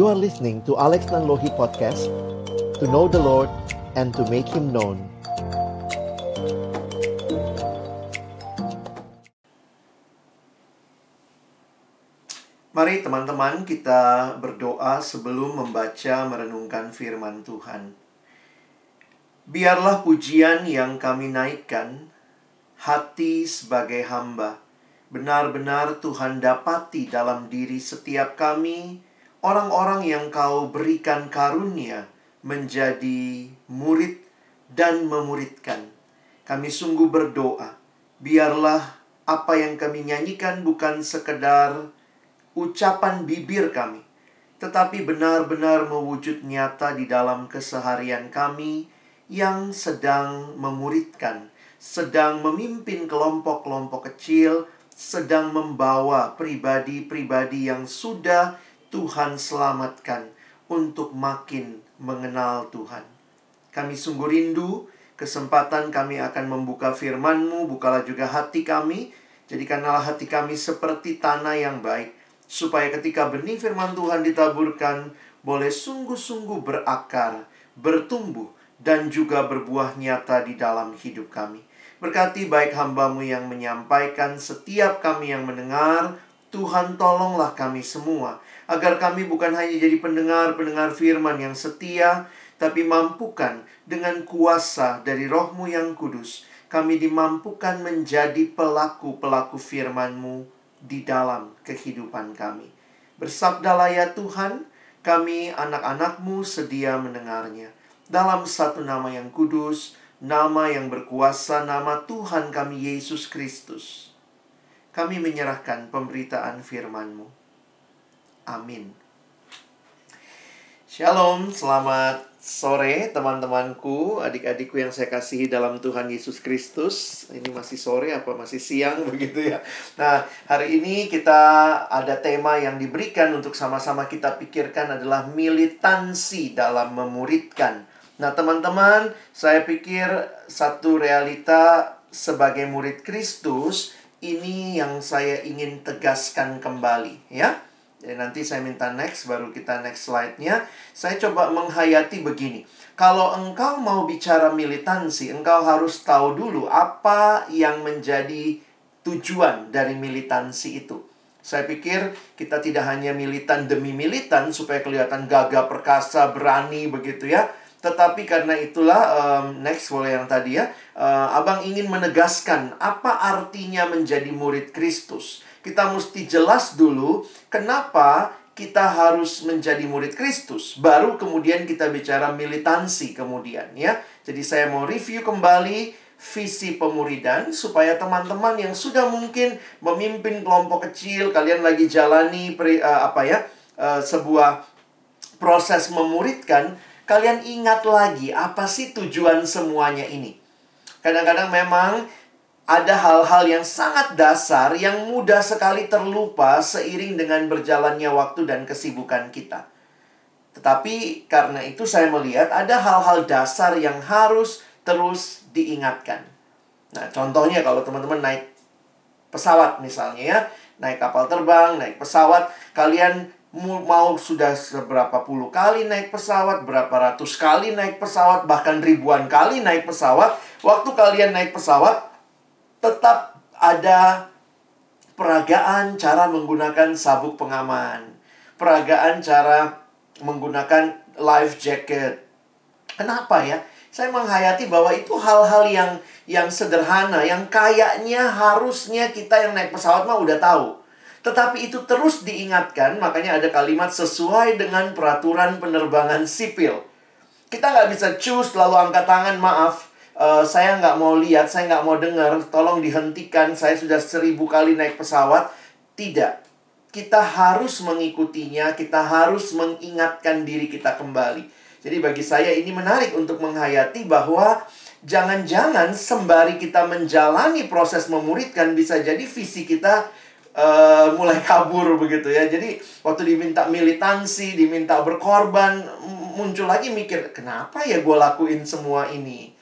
You are listening to Alex Nanlohi Podcast To know the Lord and to make Him known Mari teman-teman kita berdoa sebelum membaca merenungkan firman Tuhan. Biarlah pujian yang kami naikkan, hati sebagai hamba, benar-benar Tuhan dapati dalam diri setiap kami, orang-orang yang kau berikan karunia menjadi murid dan memuridkan. Kami sungguh berdoa, biarlah apa yang kami nyanyikan bukan sekedar ucapan bibir kami, tetapi benar-benar mewujud nyata di dalam keseharian kami yang sedang memuridkan, sedang memimpin kelompok-kelompok kecil, sedang membawa pribadi-pribadi yang sudah Tuhan selamatkan untuk makin mengenal Tuhan. Kami sungguh rindu kesempatan kami akan membuka firman-Mu, bukalah juga hati kami, jadikanlah hati kami seperti tanah yang baik, supaya ketika benih firman Tuhan ditaburkan boleh sungguh-sungguh berakar, bertumbuh, dan juga berbuah nyata di dalam hidup kami. Berkati baik hambamu yang menyampaikan, setiap kami yang mendengar, Tuhan tolonglah kami semua, agar kami bukan hanya jadi pendengar-pendengar firman yang setia, tapi mampukan dengan kuasa dari rohmu yang kudus, kami dimampukan menjadi pelaku-pelaku firman-Mu di dalam kehidupan kami. Bersabdalah ya Tuhan, kami anak-anakmu sedia mendengarnya. Dalam satu nama yang kudus, nama yang berkuasa, nama Tuhan kami Yesus Kristus. Kami menyerahkan pemberitaan firman-Mu. Amin. Shalom, selamat sore teman-temanku, adik-adikku yang saya kasihi dalam Tuhan Yesus Kristus. Ini masih sore apa masih siang begitu ya. Nah, hari ini kita ada tema yang diberikan untuk sama-sama kita pikirkan adalah militansi dalam memuridkan. Nah, teman-teman, saya pikir satu realita sebagai murid Kristus ini yang saya ingin tegaskan kembali ya. Jadi nanti saya minta next, baru kita next slide-nya. Saya coba menghayati begini. Kalau engkau mau bicara militansi, engkau harus tahu dulu apa yang menjadi tujuan dari militansi itu. Saya pikir kita tidak hanya militan demi militan supaya kelihatan gagah perkasa, berani begitu ya. Tetapi karena itulah um, next boleh yang tadi ya, uh, Abang ingin menegaskan apa artinya menjadi murid Kristus kita mesti jelas dulu kenapa kita harus menjadi murid Kristus. Baru kemudian kita bicara militansi kemudian ya. Jadi saya mau review kembali visi pemuridan supaya teman-teman yang sudah mungkin memimpin kelompok kecil, kalian lagi jalani pri, uh, apa ya? Uh, sebuah proses memuridkan, kalian ingat lagi apa sih tujuan semuanya ini. Kadang-kadang memang ada hal-hal yang sangat dasar yang mudah sekali terlupa seiring dengan berjalannya waktu dan kesibukan kita. Tetapi karena itu saya melihat ada hal-hal dasar yang harus terus diingatkan. Nah, contohnya kalau teman-teman naik pesawat misalnya ya, naik kapal terbang, naik pesawat, kalian mau sudah seberapa puluh kali naik pesawat, berapa ratus kali naik pesawat, bahkan ribuan kali naik pesawat, waktu kalian naik pesawat, tetap ada peragaan cara menggunakan sabuk pengaman, peragaan cara menggunakan life jacket. Kenapa ya? Saya menghayati bahwa itu hal-hal yang yang sederhana, yang kayaknya harusnya kita yang naik pesawat mah udah tahu. Tetapi itu terus diingatkan, makanya ada kalimat sesuai dengan peraturan penerbangan sipil. Kita nggak bisa choose lalu angkat tangan, maaf uh, saya nggak mau lihat, saya nggak mau dengar, tolong dihentikan, saya sudah seribu kali naik pesawat. Tidak. Kita harus mengikutinya, kita harus mengingatkan diri kita kembali. Jadi bagi saya ini menarik untuk menghayati bahwa jangan-jangan sembari kita menjalani proses memuridkan bisa jadi visi kita uh, mulai kabur begitu ya. Jadi waktu diminta militansi, diminta berkorban, muncul lagi mikir, kenapa ya gue lakuin semua ini?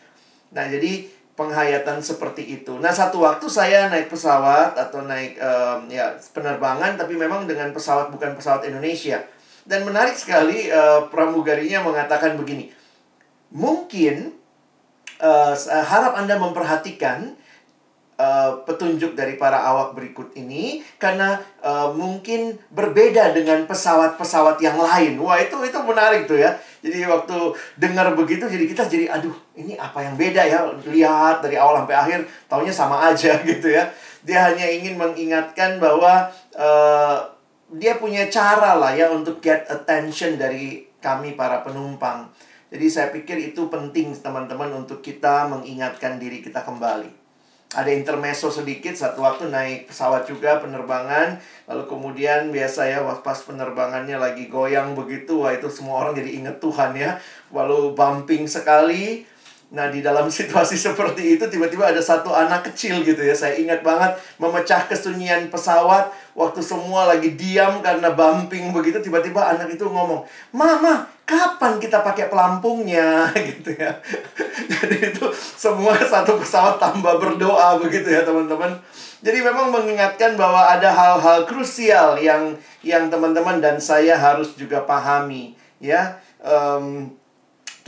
Nah, jadi penghayatan seperti itu. Nah, satu waktu saya naik pesawat atau naik um, ya penerbangan tapi memang dengan pesawat bukan pesawat Indonesia. Dan menarik sekali uh, pramugarinya mengatakan begini. Mungkin uh, harap Anda memperhatikan uh, petunjuk dari para awak berikut ini karena uh, mungkin berbeda dengan pesawat-pesawat yang lain. Wah, itu itu menarik tuh ya. Jadi waktu dengar begitu jadi kita jadi aduh, ini apa yang beda ya? Lihat dari awal sampai akhir taunya sama aja gitu ya. Dia hanya ingin mengingatkan bahwa uh, dia punya cara lah ya untuk get attention dari kami para penumpang. Jadi saya pikir itu penting teman-teman untuk kita mengingatkan diri kita kembali. Ada intermezzo sedikit satu waktu naik pesawat juga penerbangan lalu kemudian biasa ya pas penerbangannya lagi goyang begitu wah itu semua orang jadi inget Tuhan ya walau bumping sekali Nah, di dalam situasi seperti itu tiba-tiba ada satu anak kecil gitu ya. Saya ingat banget memecah kesunyian pesawat waktu semua lagi diam karena bumping begitu tiba-tiba anak itu ngomong, "Mama, kapan kita pakai pelampungnya?" gitu ya. Jadi itu semua satu pesawat tambah berdoa begitu ya, teman-teman. Jadi memang mengingatkan bahwa ada hal-hal krusial yang yang teman-teman dan saya harus juga pahami ya. Um,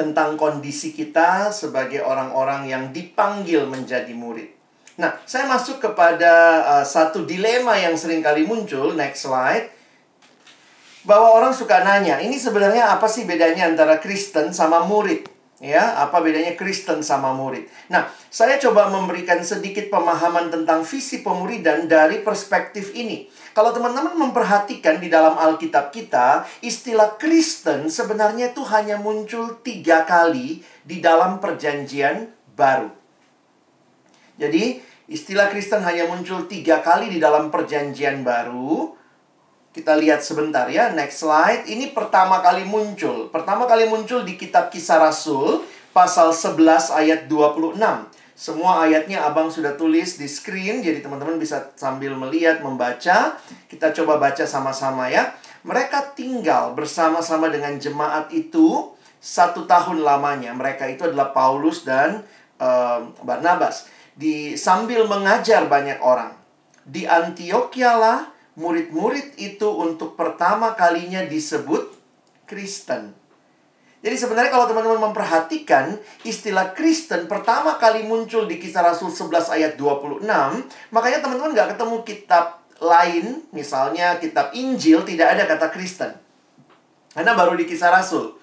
tentang kondisi kita sebagai orang-orang yang dipanggil menjadi murid. Nah, saya masuk kepada uh, satu dilema yang sering kali muncul. Next slide. Bahwa orang suka nanya, ini sebenarnya apa sih bedanya antara Kristen sama murid? Ya, apa bedanya Kristen sama murid? Nah, saya coba memberikan sedikit pemahaman tentang visi pemuridan dari perspektif ini. Kalau teman-teman memperhatikan di dalam Alkitab kita, istilah Kristen sebenarnya itu hanya muncul tiga kali di dalam perjanjian baru. Jadi, istilah Kristen hanya muncul tiga kali di dalam perjanjian baru. Kita lihat sebentar ya, next slide. Ini pertama kali muncul. Pertama kali muncul di kitab kisah Rasul, pasal 11 ayat 26. Semua ayatnya abang sudah tulis di screen, jadi teman-teman bisa sambil melihat, membaca. Kita coba baca sama-sama ya. Mereka tinggal bersama-sama dengan jemaat itu satu tahun lamanya. Mereka itu adalah Paulus dan uh, Barnabas. Di sambil mengajar banyak orang. Di Antioquia lah murid-murid itu untuk pertama kalinya disebut Kristen. Jadi sebenarnya kalau teman-teman memperhatikan istilah Kristen pertama kali muncul di kisah Rasul 11 ayat 26, makanya teman-teman nggak ketemu kitab lain, misalnya kitab Injil tidak ada kata Kristen. Karena baru di kisah Rasul.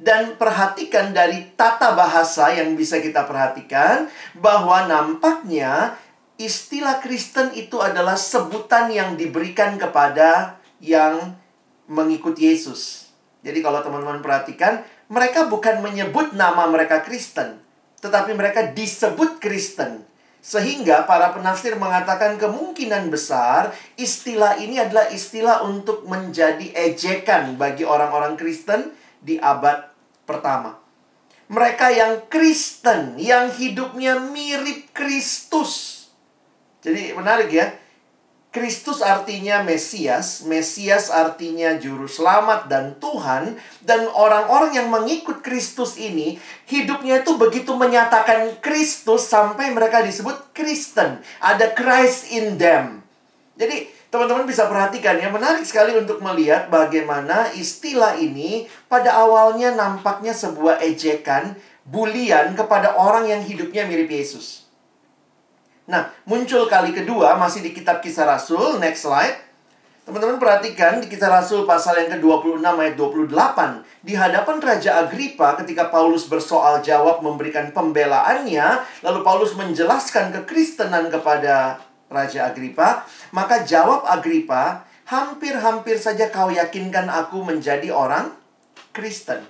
Dan perhatikan dari tata bahasa yang bisa kita perhatikan bahwa nampaknya istilah Kristen itu adalah sebutan yang diberikan kepada yang mengikut Yesus. Jadi kalau teman-teman perhatikan, mereka bukan menyebut nama mereka Kristen, tetapi mereka disebut Kristen. Sehingga para penafsir mengatakan kemungkinan besar istilah ini adalah istilah untuk menjadi ejekan bagi orang-orang Kristen di abad pertama. Mereka yang Kristen, yang hidupnya mirip Kristus. Jadi menarik ya. Kristus artinya Mesias, Mesias artinya juru selamat dan Tuhan, dan orang-orang yang mengikut Kristus ini hidupnya itu begitu menyatakan Kristus sampai mereka disebut Kristen. Ada Christ in them. Jadi, teman-teman bisa perhatikan ya, menarik sekali untuk melihat bagaimana istilah ini pada awalnya nampaknya sebuah ejekan, bulian kepada orang yang hidupnya mirip Yesus. Nah, muncul kali kedua masih di kitab kisah Rasul. Next slide. Teman-teman perhatikan di kisah Rasul pasal yang ke-26 ayat 28. Di hadapan Raja Agripa ketika Paulus bersoal jawab memberikan pembelaannya. Lalu Paulus menjelaskan kekristenan kepada Raja Agripa. Maka jawab Agripa, hampir-hampir saja kau yakinkan aku menjadi orang Kristen.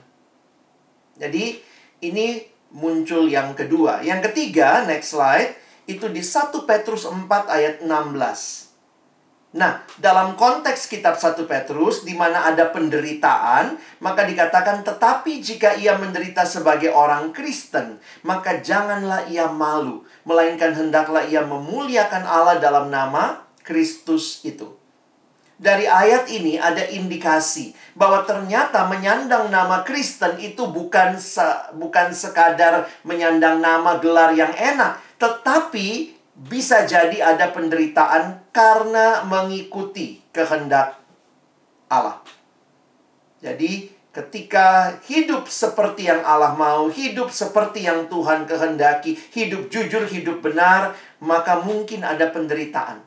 Jadi ini muncul yang kedua. Yang ketiga, next slide itu di 1 Petrus 4 ayat 16. Nah, dalam konteks kitab 1 Petrus di mana ada penderitaan, maka dikatakan tetapi jika ia menderita sebagai orang Kristen, maka janganlah ia malu, melainkan hendaklah ia memuliakan Allah dalam nama Kristus itu. Dari ayat ini ada indikasi bahwa ternyata menyandang nama Kristen itu bukan se bukan sekadar menyandang nama gelar yang enak, tetapi bisa jadi ada penderitaan karena mengikuti kehendak Allah. Jadi, ketika hidup seperti yang Allah mau, hidup seperti yang Tuhan kehendaki, hidup jujur, hidup benar, maka mungkin ada penderitaan.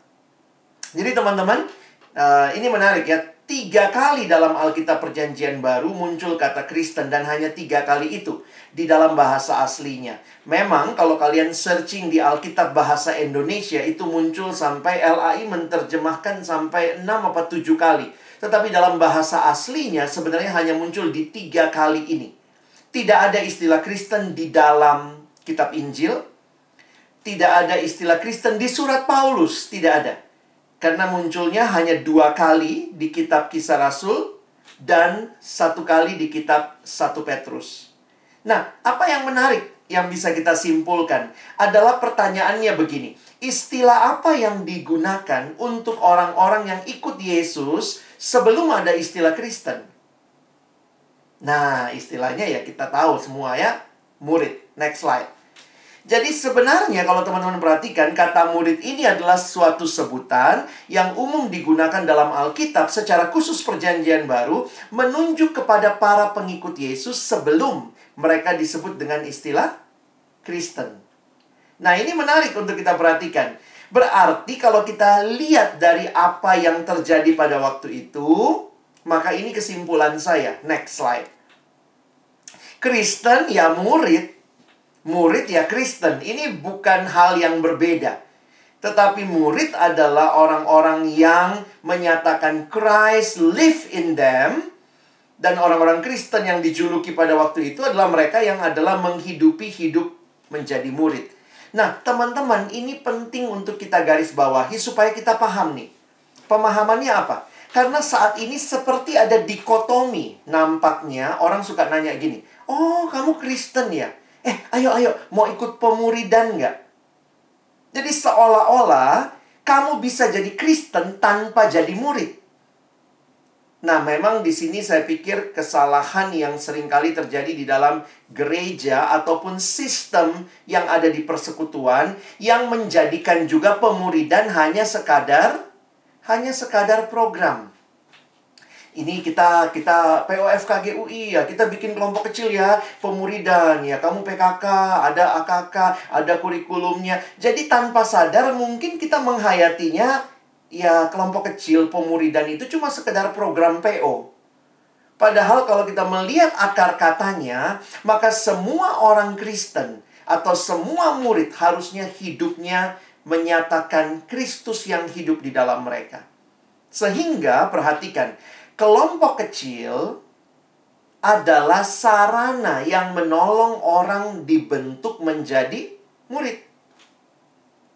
Jadi, teman-teman, uh, ini menarik ya. Tiga kali dalam Alkitab Perjanjian Baru muncul kata Kristen, dan hanya tiga kali itu di dalam bahasa aslinya. Memang, kalau kalian searching di Alkitab bahasa Indonesia, itu muncul sampai LAI menerjemahkan sampai 6 atau 7 kali. Tetapi dalam bahasa aslinya sebenarnya hanya muncul di tiga kali ini. Tidak ada istilah Kristen di dalam kitab Injil. Tidak ada istilah Kristen di surat Paulus. Tidak ada. Karena munculnya hanya dua kali di kitab kisah Rasul dan satu kali di kitab satu Petrus. Nah, apa yang menarik yang bisa kita simpulkan adalah pertanyaannya begini. Istilah apa yang digunakan untuk orang-orang yang ikut Yesus sebelum ada istilah Kristen. Nah, istilahnya ya kita tahu semua ya, murid. Next slide. Jadi sebenarnya kalau teman-teman perhatikan kata murid ini adalah suatu sebutan yang umum digunakan dalam Alkitab secara khusus perjanjian baru menunjuk kepada para pengikut Yesus sebelum mereka disebut dengan istilah Kristen. Nah, ini menarik untuk kita perhatikan. Berarti kalau kita lihat dari apa yang terjadi pada waktu itu, maka ini kesimpulan saya. Next slide. Kristen ya murid, murid ya Kristen. Ini bukan hal yang berbeda. Tetapi murid adalah orang-orang yang menyatakan Christ live in them. Dan orang-orang Kristen yang dijuluki pada waktu itu adalah mereka yang adalah menghidupi hidup menjadi murid. Nah, teman-teman, ini penting untuk kita garis bawahi supaya kita paham nih. Pemahamannya apa? Karena saat ini seperti ada dikotomi. Nampaknya orang suka nanya gini, Oh, kamu Kristen ya? Eh, ayo, ayo, mau ikut pemuridan nggak? Jadi seolah-olah kamu bisa jadi Kristen tanpa jadi murid. Nah, memang di sini saya pikir kesalahan yang sering kali terjadi di dalam gereja ataupun sistem yang ada di persekutuan yang menjadikan juga pemuridan hanya sekadar hanya sekadar program. Ini kita kita POFKG UI ya, kita bikin kelompok kecil ya, pemuridan ya, kamu PKK, ada AKK, ada kurikulumnya. Jadi tanpa sadar mungkin kita menghayatinya ya kelompok kecil pemuridan itu cuma sekedar program PO. Padahal kalau kita melihat akar katanya, maka semua orang Kristen atau semua murid harusnya hidupnya menyatakan Kristus yang hidup di dalam mereka. Sehingga perhatikan, kelompok kecil adalah sarana yang menolong orang dibentuk menjadi murid.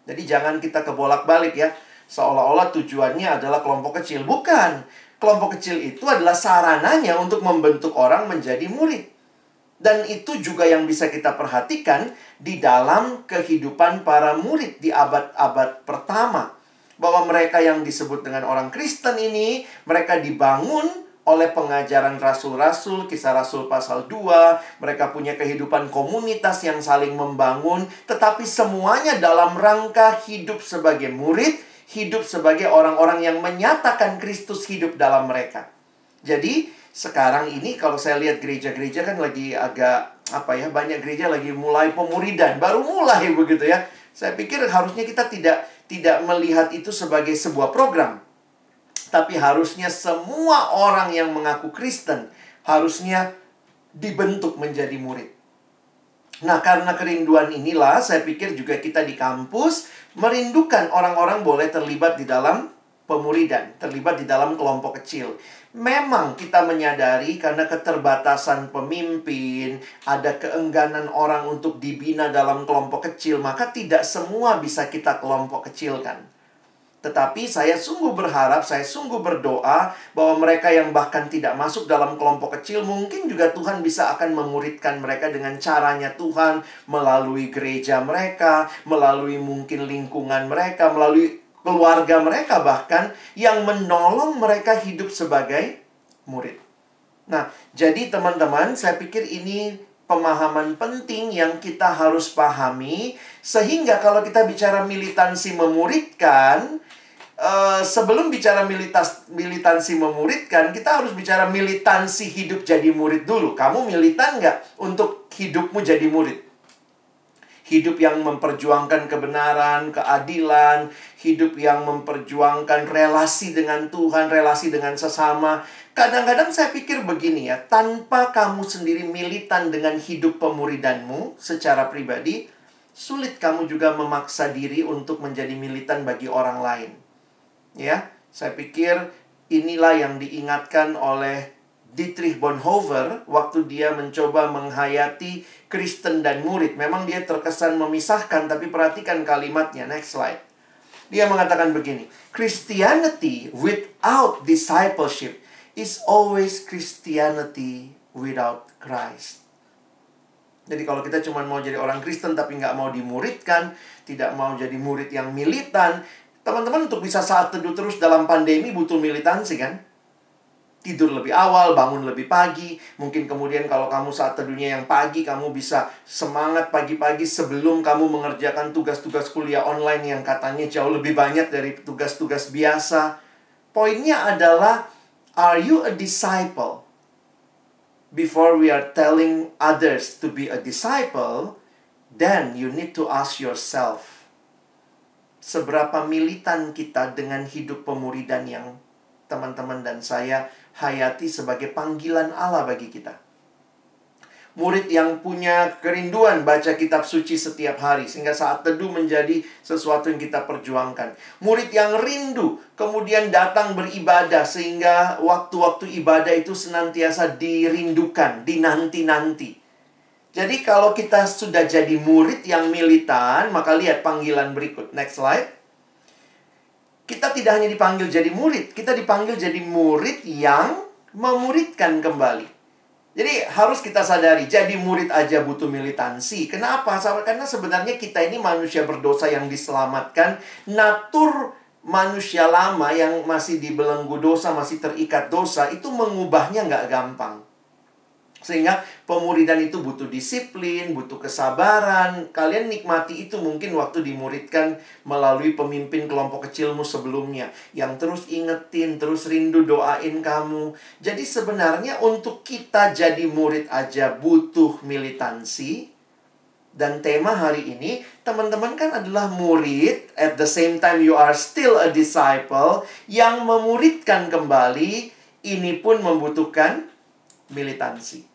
Jadi jangan kita kebolak-balik ya seolah-olah tujuannya adalah kelompok kecil. Bukan. Kelompok kecil itu adalah sarananya untuk membentuk orang menjadi murid. Dan itu juga yang bisa kita perhatikan di dalam kehidupan para murid di abad-abad pertama. Bahwa mereka yang disebut dengan orang Kristen ini, mereka dibangun oleh pengajaran rasul-rasul, kisah rasul pasal 2, mereka punya kehidupan komunitas yang saling membangun, tetapi semuanya dalam rangka hidup sebagai murid hidup sebagai orang-orang yang menyatakan Kristus hidup dalam mereka. Jadi, sekarang ini kalau saya lihat gereja-gereja kan lagi agak apa ya, banyak gereja lagi mulai pemuridan, baru mulai begitu ya. Saya pikir harusnya kita tidak tidak melihat itu sebagai sebuah program. Tapi harusnya semua orang yang mengaku Kristen harusnya dibentuk menjadi murid. Nah, karena kerinduan inilah saya pikir juga kita di kampus merindukan orang-orang boleh terlibat di dalam pemuridan, terlibat di dalam kelompok kecil. Memang kita menyadari karena keterbatasan pemimpin, ada keengganan orang untuk dibina dalam kelompok kecil, maka tidak semua bisa kita kelompok kecilkan. Tetapi saya sungguh berharap, saya sungguh berdoa bahwa mereka yang bahkan tidak masuk dalam kelompok kecil mungkin juga Tuhan bisa akan memuridkan mereka dengan caranya Tuhan melalui gereja mereka, melalui mungkin lingkungan mereka, melalui keluarga mereka bahkan yang menolong mereka hidup sebagai murid. Nah, jadi teman-teman, saya pikir ini pemahaman penting yang kita harus pahami sehingga kalau kita bicara militansi memuridkan uh, sebelum bicara militas, militansi memuridkan, kita harus bicara militansi hidup jadi murid dulu. Kamu militan nggak untuk hidupmu jadi murid? Hidup yang memperjuangkan kebenaran, keadilan, hidup yang memperjuangkan relasi dengan Tuhan, relasi dengan sesama. Kadang-kadang saya pikir begini ya, tanpa kamu sendiri militan dengan hidup pemuridanmu secara pribadi, sulit kamu juga memaksa diri untuk menjadi militan bagi orang lain. Ya, saya pikir inilah yang diingatkan oleh Dietrich Bonhoeffer waktu dia mencoba menghayati Kristen dan murid. Memang dia terkesan memisahkan, tapi perhatikan kalimatnya. Next slide. Dia mengatakan begini, Christianity without discipleship is always Christianity without Christ. Jadi kalau kita cuma mau jadi orang Kristen tapi nggak mau dimuridkan, tidak mau jadi murid yang militan, teman-teman untuk bisa saat teduh terus dalam pandemi butuh militansi kan? tidur lebih awal, bangun lebih pagi. Mungkin kemudian kalau kamu saat teduhnya yang pagi, kamu bisa semangat pagi-pagi sebelum kamu mengerjakan tugas-tugas kuliah online yang katanya jauh lebih banyak dari tugas-tugas biasa. Poinnya adalah, are you a disciple? Before we are telling others to be a disciple, then you need to ask yourself, seberapa militan kita dengan hidup pemuridan yang teman-teman dan saya hayati sebagai panggilan Allah bagi kita. Murid yang punya kerinduan baca kitab suci setiap hari sehingga saat teduh menjadi sesuatu yang kita perjuangkan. Murid yang rindu kemudian datang beribadah sehingga waktu-waktu ibadah itu senantiasa dirindukan, dinanti-nanti. Jadi kalau kita sudah jadi murid yang militan, maka lihat panggilan berikut. Next slide kita tidak hanya dipanggil jadi murid, kita dipanggil jadi murid yang memuridkan kembali. Jadi harus kita sadari, jadi murid aja butuh militansi. Kenapa? Karena sebenarnya kita ini manusia berdosa yang diselamatkan. Natur manusia lama yang masih dibelenggu dosa, masih terikat dosa, itu mengubahnya nggak gampang. Sehingga pemuridan itu butuh disiplin, butuh kesabaran. Kalian nikmati itu mungkin waktu dimuridkan melalui pemimpin kelompok kecilmu sebelumnya. Yang terus ingetin, terus rindu doain kamu. Jadi sebenarnya untuk kita jadi murid aja butuh militansi. Dan tema hari ini, teman-teman kan adalah murid. At the same time you are still a disciple. Yang memuridkan kembali, ini pun membutuhkan militansi.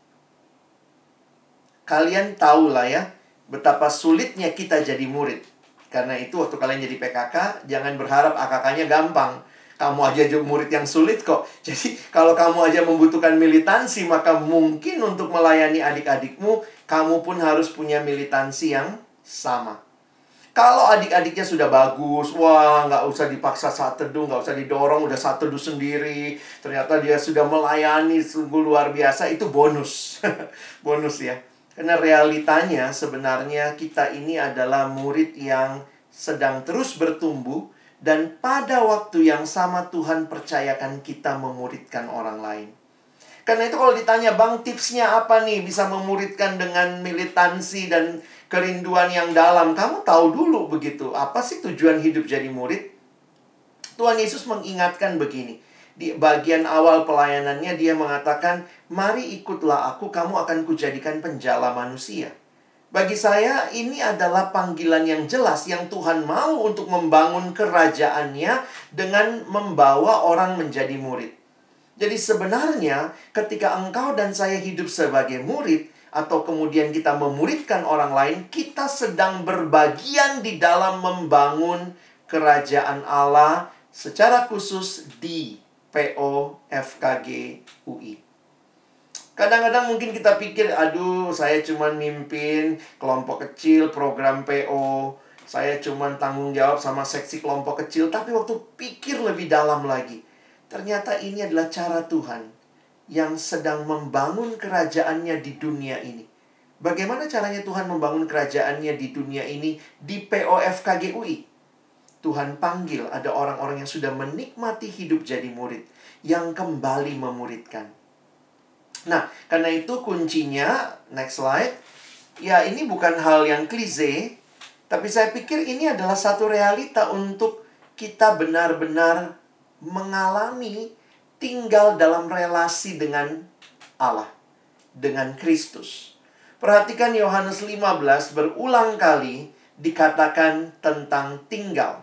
Kalian tahu lah ya, betapa sulitnya kita jadi murid. Karena itu waktu kalian jadi PKK, jangan berharap AKK-nya gampang. Kamu aja murid yang sulit kok. Jadi kalau kamu aja membutuhkan militansi, maka mungkin untuk melayani adik-adikmu, kamu pun harus punya militansi yang sama. Kalau adik-adiknya sudah bagus, wah nggak usah dipaksa saat teduh, nggak usah didorong, udah saat teduh sendiri. Ternyata dia sudah melayani sungguh luar biasa, itu bonus. bonus ya. Karena realitanya sebenarnya kita ini adalah murid yang sedang terus bertumbuh dan pada waktu yang sama Tuhan percayakan kita memuridkan orang lain. Karena itu kalau ditanya, Bang, tipsnya apa nih bisa memuridkan dengan militansi dan kerinduan yang dalam? Kamu tahu dulu begitu, apa sih tujuan hidup jadi murid? Tuhan Yesus mengingatkan begini, di bagian awal pelayanannya dia mengatakan, "Mari ikutlah aku, kamu akan kujadikan penjala manusia." Bagi saya ini adalah panggilan yang jelas yang Tuhan mau untuk membangun kerajaannya dengan membawa orang menjadi murid. Jadi sebenarnya ketika engkau dan saya hidup sebagai murid atau kemudian kita memuridkan orang lain, kita sedang berbagian di dalam membangun kerajaan Allah secara khusus di PO FKG UI. Kadang-kadang mungkin kita pikir, aduh saya cuma mimpin kelompok kecil program PO. Saya cuma tanggung jawab sama seksi kelompok kecil. Tapi waktu pikir lebih dalam lagi. Ternyata ini adalah cara Tuhan yang sedang membangun kerajaannya di dunia ini. Bagaimana caranya Tuhan membangun kerajaannya di dunia ini di POFKG UI? Tuhan panggil ada orang-orang yang sudah menikmati hidup jadi murid, yang kembali memuridkan. Nah, karena itu kuncinya, next slide, ya ini bukan hal yang klise, tapi saya pikir ini adalah satu realita untuk kita benar-benar mengalami tinggal dalam relasi dengan Allah, dengan Kristus. Perhatikan Yohanes 15 berulang kali dikatakan tentang tinggal.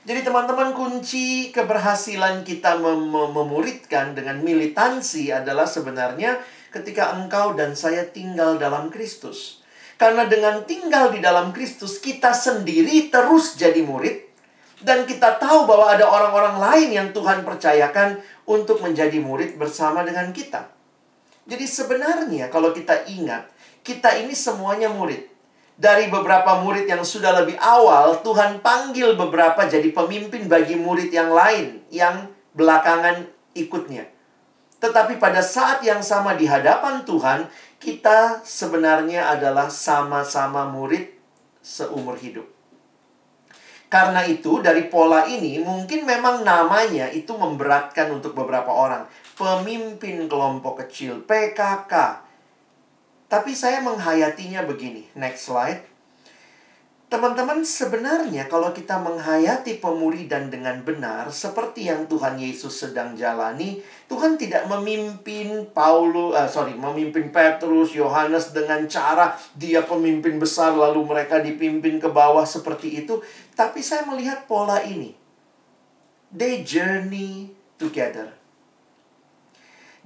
Jadi teman-teman kunci keberhasilan kita mem memuridkan dengan militansi adalah sebenarnya ketika engkau dan saya tinggal dalam Kristus. Karena dengan tinggal di dalam Kristus kita sendiri terus jadi murid dan kita tahu bahwa ada orang-orang lain yang Tuhan percayakan untuk menjadi murid bersama dengan kita. Jadi sebenarnya kalau kita ingat, kita ini semuanya murid. Dari beberapa murid yang sudah lebih awal, Tuhan panggil beberapa jadi pemimpin bagi murid yang lain yang belakangan ikutnya. Tetapi pada saat yang sama di hadapan Tuhan, kita sebenarnya adalah sama-sama murid seumur hidup. Karena itu, dari pola ini mungkin memang namanya itu memberatkan untuk beberapa orang. Pemimpin kelompok kecil, PKK. Tapi saya menghayatinya begini. Next slide. Teman-teman, sebenarnya kalau kita menghayati pemuridan dengan benar, seperti yang Tuhan Yesus sedang jalani, Tuhan tidak memimpin Paulus, uh, sorry, memimpin Petrus, Yohanes dengan cara dia pemimpin besar, lalu mereka dipimpin ke bawah seperti itu. Tapi saya melihat pola ini. They journey together.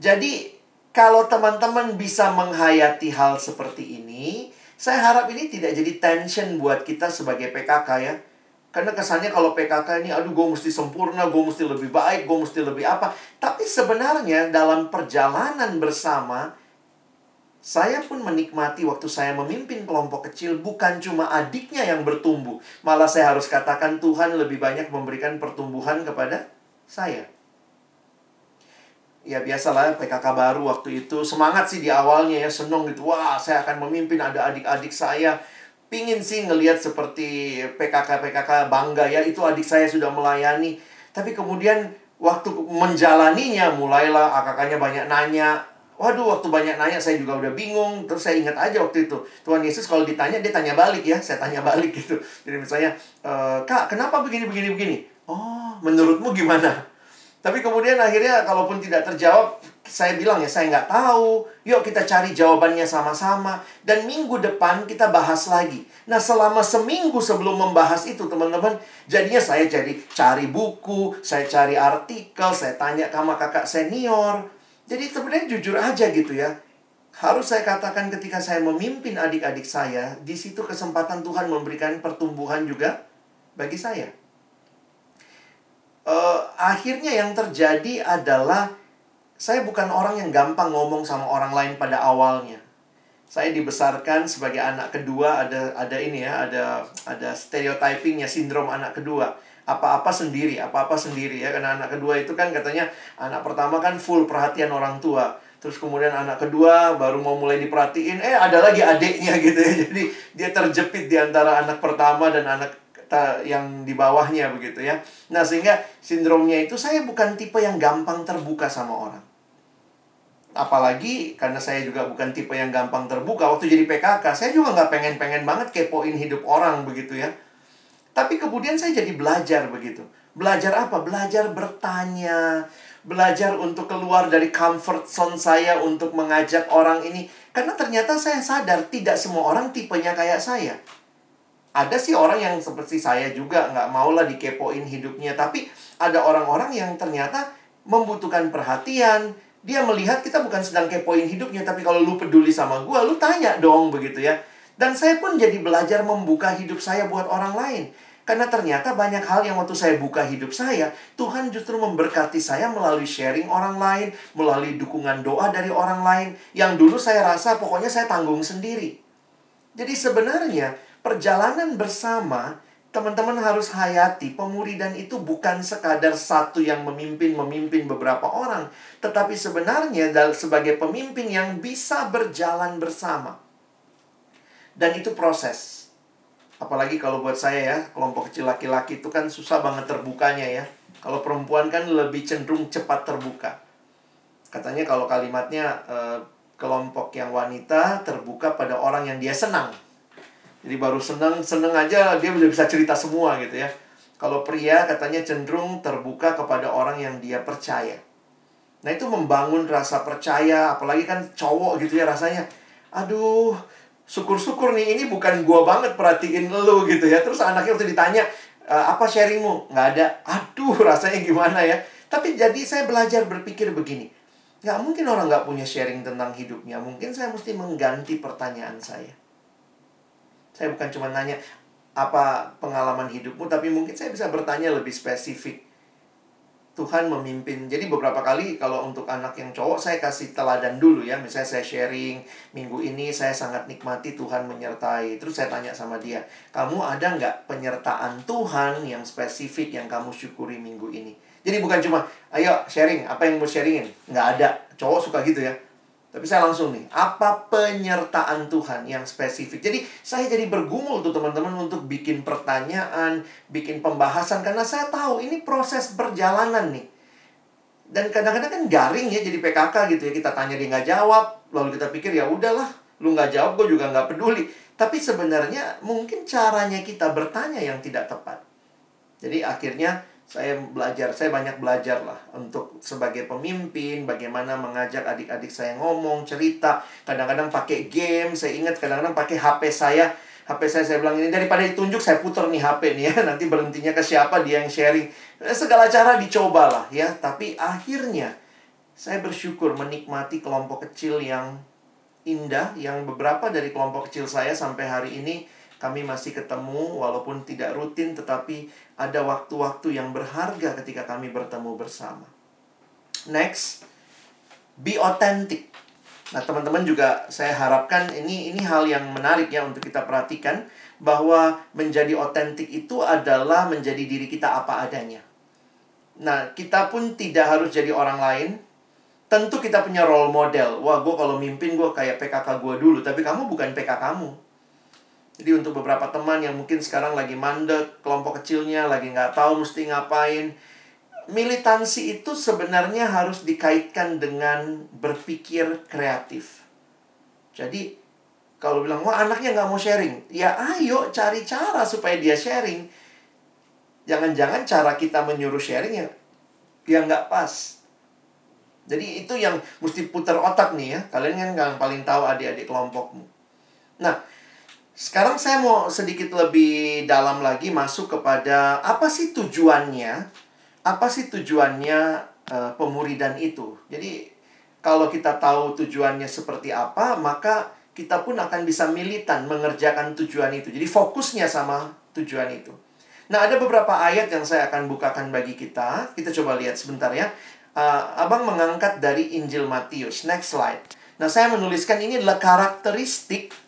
Jadi, kalau teman-teman bisa menghayati hal seperti ini, saya harap ini tidak jadi tension buat kita sebagai PKK ya. Karena kesannya kalau PKK ini, aduh gue mesti sempurna, gue mesti lebih baik, gue mesti lebih apa. Tapi sebenarnya dalam perjalanan bersama, saya pun menikmati waktu saya memimpin kelompok kecil, bukan cuma adiknya yang bertumbuh. Malah saya harus katakan Tuhan lebih banyak memberikan pertumbuhan kepada saya ya biasalah PKK baru waktu itu semangat sih di awalnya ya seneng gitu wah saya akan memimpin ada adik-adik saya pingin sih ngelihat seperti PKK PKK bangga ya itu adik saya sudah melayani tapi kemudian waktu menjalaninya mulailah kakaknya banyak nanya Waduh, waktu banyak nanya saya juga udah bingung. Terus saya ingat aja waktu itu. Tuhan Yesus kalau ditanya, dia tanya balik ya. Saya tanya balik gitu. Jadi misalnya, e, Kak, kenapa begini, begini, begini? Oh, menurutmu gimana? Tapi kemudian akhirnya kalaupun tidak terjawab, saya bilang ya saya nggak tahu. Yuk kita cari jawabannya sama-sama. Dan minggu depan kita bahas lagi. Nah selama seminggu sebelum membahas itu teman-teman, jadinya saya jadi cari buku, saya cari artikel, saya tanya sama kakak senior. Jadi sebenarnya jujur aja gitu ya. Harus saya katakan ketika saya memimpin adik-adik saya, di situ kesempatan Tuhan memberikan pertumbuhan juga bagi saya uh, akhirnya yang terjadi adalah saya bukan orang yang gampang ngomong sama orang lain pada awalnya. Saya dibesarkan sebagai anak kedua ada ada ini ya, ada ada stereotypingnya sindrom anak kedua. Apa-apa sendiri, apa-apa sendiri ya. Karena anak kedua itu kan katanya anak pertama kan full perhatian orang tua. Terus kemudian anak kedua baru mau mulai diperhatiin, eh ada lagi adiknya gitu ya. Jadi dia terjepit di antara anak pertama dan anak yang di bawahnya begitu ya. Nah, sehingga sindromnya itu saya bukan tipe yang gampang terbuka sama orang. Apalagi karena saya juga bukan tipe yang gampang terbuka. Waktu jadi PKK, saya juga nggak pengen-pengen banget kepoin hidup orang begitu ya. Tapi kemudian saya jadi belajar begitu. Belajar apa? Belajar bertanya. Belajar untuk keluar dari comfort zone saya untuk mengajak orang ini. Karena ternyata saya sadar tidak semua orang tipenya kayak saya ada sih orang yang seperti saya juga nggak mau lah dikepoin hidupnya. Tapi ada orang-orang yang ternyata membutuhkan perhatian. Dia melihat kita bukan sedang kepoin hidupnya tapi kalau lu peduli sama gue lu tanya dong begitu ya. Dan saya pun jadi belajar membuka hidup saya buat orang lain. Karena ternyata banyak hal yang waktu saya buka hidup saya, Tuhan justru memberkati saya melalui sharing orang lain, melalui dukungan doa dari orang lain, yang dulu saya rasa pokoknya saya tanggung sendiri. Jadi sebenarnya perjalanan bersama teman-teman harus hayati pemuridan itu bukan sekadar satu yang memimpin memimpin beberapa orang, tetapi sebenarnya sebagai pemimpin yang bisa berjalan bersama. Dan itu proses. Apalagi kalau buat saya ya, kelompok kecil laki-laki itu kan susah banget terbukanya ya. Kalau perempuan kan lebih cenderung cepat terbuka. Katanya kalau kalimatnya eh, kelompok yang wanita terbuka pada orang yang dia senang. Jadi baru seneng seneng aja dia udah bisa cerita semua gitu ya. Kalau pria katanya cenderung terbuka kepada orang yang dia percaya. Nah itu membangun rasa percaya, apalagi kan cowok gitu ya rasanya. Aduh, syukur-syukur nih ini bukan gua banget perhatiin lu gitu ya. Terus anaknya waktu ditanya, e, apa sharingmu? Nggak ada. Aduh, rasanya gimana ya. Tapi jadi saya belajar berpikir begini. Nggak mungkin orang nggak punya sharing tentang hidupnya. Mungkin saya mesti mengganti pertanyaan saya. Saya bukan cuma nanya apa pengalaman hidupmu, tapi mungkin saya bisa bertanya lebih spesifik. Tuhan memimpin. Jadi beberapa kali kalau untuk anak yang cowok saya kasih teladan dulu ya. Misalnya saya sharing, minggu ini saya sangat nikmati Tuhan menyertai. Terus saya tanya sama dia, kamu ada nggak penyertaan Tuhan yang spesifik yang kamu syukuri minggu ini? Jadi bukan cuma, ayo sharing, apa yang mau sharingin? Nggak ada. Cowok suka gitu ya. Tapi saya langsung nih, apa penyertaan Tuhan yang spesifik? Jadi saya jadi bergumul tuh teman-teman untuk bikin pertanyaan, bikin pembahasan karena saya tahu ini proses perjalanan nih. Dan kadang-kadang kan garing ya jadi PKK gitu ya kita tanya dia nggak jawab, lalu kita pikir ya udahlah, lu nggak jawab gue juga nggak peduli. Tapi sebenarnya mungkin caranya kita bertanya yang tidak tepat. Jadi akhirnya saya belajar, saya banyak belajar lah untuk sebagai pemimpin, bagaimana mengajak adik-adik saya ngomong, cerita, kadang-kadang pakai game, saya ingat kadang-kadang pakai HP saya, HP saya saya bilang ini daripada ditunjuk saya putar nih HP nih ya, nanti berhentinya ke siapa dia yang sharing. Eh, segala cara dicoba lah ya, tapi akhirnya saya bersyukur menikmati kelompok kecil yang indah, yang beberapa dari kelompok kecil saya sampai hari ini kami masih ketemu walaupun tidak rutin tetapi ada waktu-waktu yang berharga ketika kami bertemu bersama. Next, be authentic. Nah, teman-teman juga saya harapkan ini ini hal yang menarik ya untuk kita perhatikan bahwa menjadi otentik itu adalah menjadi diri kita apa adanya. Nah, kita pun tidak harus jadi orang lain. Tentu kita punya role model. Wah, gue kalau mimpin gue kayak PKK gue dulu. Tapi kamu bukan PKK kamu jadi untuk beberapa teman yang mungkin sekarang lagi mandek, kelompok kecilnya lagi nggak tahu mesti ngapain, militansi itu sebenarnya harus dikaitkan dengan berpikir kreatif. Jadi kalau bilang, wah anaknya nggak mau sharing, ya ayo cari cara supaya dia sharing. Jangan-jangan cara kita menyuruh sharing ya, ya nggak pas. Jadi itu yang mesti putar otak nih ya. Kalian kan yang paling tahu adik-adik kelompokmu. Nah, sekarang saya mau sedikit lebih dalam lagi masuk kepada apa sih tujuannya? Apa sih tujuannya uh, pemuridan itu? Jadi kalau kita tahu tujuannya seperti apa, maka kita pun akan bisa militan mengerjakan tujuan itu. Jadi fokusnya sama tujuan itu. Nah, ada beberapa ayat yang saya akan bukakan bagi kita. Kita coba lihat sebentar ya. Uh, abang mengangkat dari Injil Matius. Next slide. Nah, saya menuliskan ini adalah karakteristik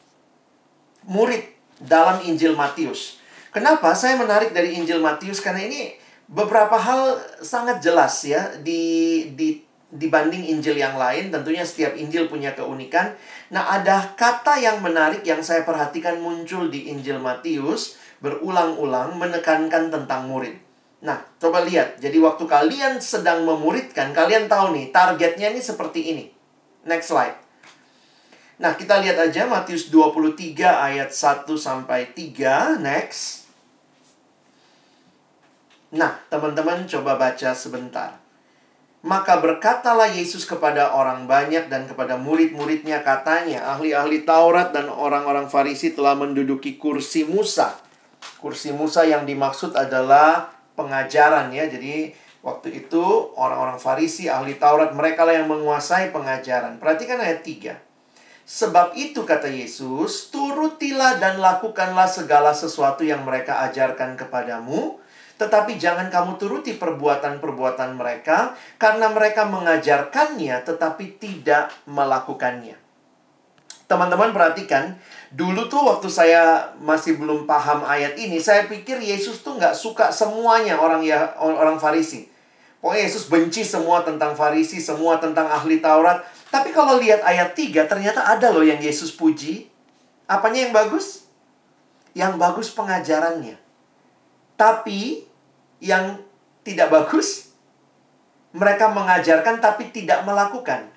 murid dalam Injil Matius. Kenapa saya menarik dari Injil Matius? Karena ini beberapa hal sangat jelas ya di di dibanding Injil yang lain. Tentunya setiap Injil punya keunikan. Nah, ada kata yang menarik yang saya perhatikan muncul di Injil Matius berulang-ulang menekankan tentang murid. Nah, coba lihat. Jadi waktu kalian sedang memuridkan, kalian tahu nih targetnya ini seperti ini. Next slide. Nah, kita lihat aja Matius 23 ayat 1 sampai 3. Next. Nah, teman-teman coba baca sebentar. Maka berkatalah Yesus kepada orang banyak dan kepada murid-muridnya katanya, ahli-ahli Taurat dan orang-orang Farisi telah menduduki kursi Musa. Kursi Musa yang dimaksud adalah pengajaran ya. Jadi waktu itu orang-orang Farisi, ahli Taurat, mereka lah yang menguasai pengajaran. Perhatikan ayat 3. Sebab itu kata Yesus, turutilah dan lakukanlah segala sesuatu yang mereka ajarkan kepadamu, tetapi jangan kamu turuti perbuatan-perbuatan mereka karena mereka mengajarkannya tetapi tidak melakukannya. Teman-teman perhatikan, dulu tuh waktu saya masih belum paham ayat ini, saya pikir Yesus tuh nggak suka semuanya orang ya orang Farisi. Pokoknya Yesus benci semua tentang Farisi, semua tentang ahli Taurat. Tapi kalau lihat ayat 3, ternyata ada loh yang Yesus puji. Apanya yang bagus? Yang bagus pengajarannya. Tapi yang tidak bagus, mereka mengajarkan tapi tidak melakukan.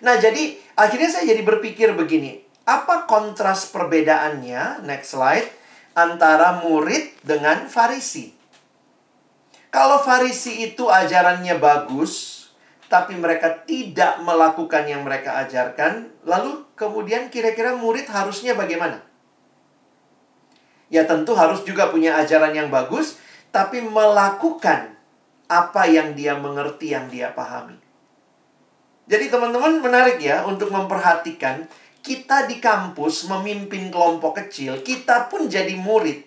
Nah, jadi akhirnya saya jadi berpikir begini, apa kontras perbedaannya, next slide, antara murid dengan farisi? Kalau farisi itu ajarannya bagus, tapi mereka tidak melakukan yang mereka ajarkan, lalu kemudian kira-kira murid harusnya bagaimana? Ya tentu harus juga punya ajaran yang bagus, tapi melakukan apa yang dia mengerti, yang dia pahami. Jadi teman-teman menarik ya untuk memperhatikan kita di kampus memimpin kelompok kecil, kita pun jadi murid.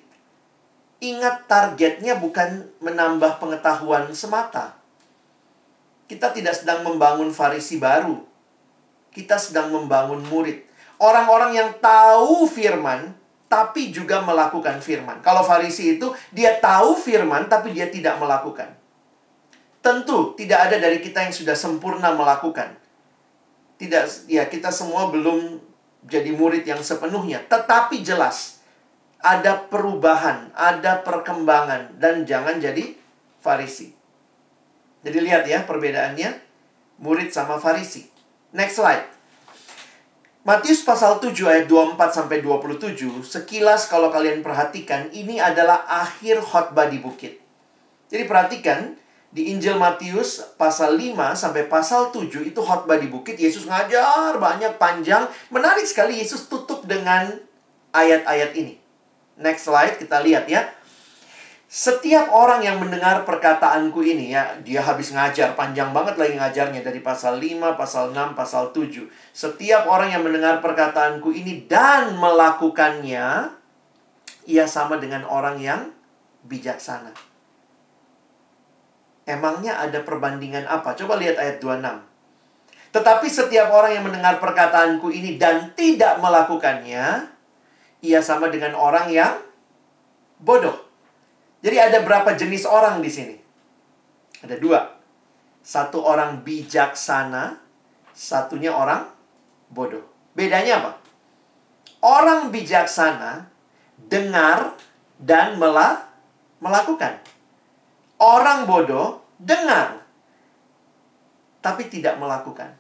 Ingat targetnya bukan menambah pengetahuan semata. Kita tidak sedang membangun farisi baru. Kita sedang membangun murid. Orang-orang yang tahu firman, tapi juga melakukan firman. Kalau farisi itu, dia tahu firman, tapi dia tidak melakukan. Tentu tidak ada dari kita yang sudah sempurna melakukan. Tidak, ya kita semua belum jadi murid yang sepenuhnya. Tetapi jelas, ada perubahan, ada perkembangan. Dan jangan jadi farisi. Jadi lihat ya perbedaannya. Murid sama farisi. Next slide. Matius pasal 7 ayat 24 sampai 27, sekilas kalau kalian perhatikan, ini adalah akhir khotbah di bukit. Jadi perhatikan, di Injil Matius pasal 5 sampai pasal 7 itu khotbah di bukit. Yesus ngajar banyak panjang. Menarik sekali Yesus tutup dengan ayat-ayat ini. Next slide kita lihat ya. Setiap orang yang mendengar perkataanku ini ya, dia habis ngajar, panjang banget lagi ngajarnya dari pasal 5, pasal 6, pasal 7. Setiap orang yang mendengar perkataanku ini dan melakukannya, ia sama dengan orang yang bijaksana. Emangnya ada perbandingan apa? Coba lihat ayat 26. Tetapi setiap orang yang mendengar perkataanku ini dan tidak melakukannya, ia sama dengan orang yang bodoh. Jadi ada berapa jenis orang di sini? Ada dua. Satu orang bijaksana, satunya orang bodoh. Bedanya apa? Orang bijaksana dengar dan melah melakukan. Orang bodoh dengar tapi tidak melakukan.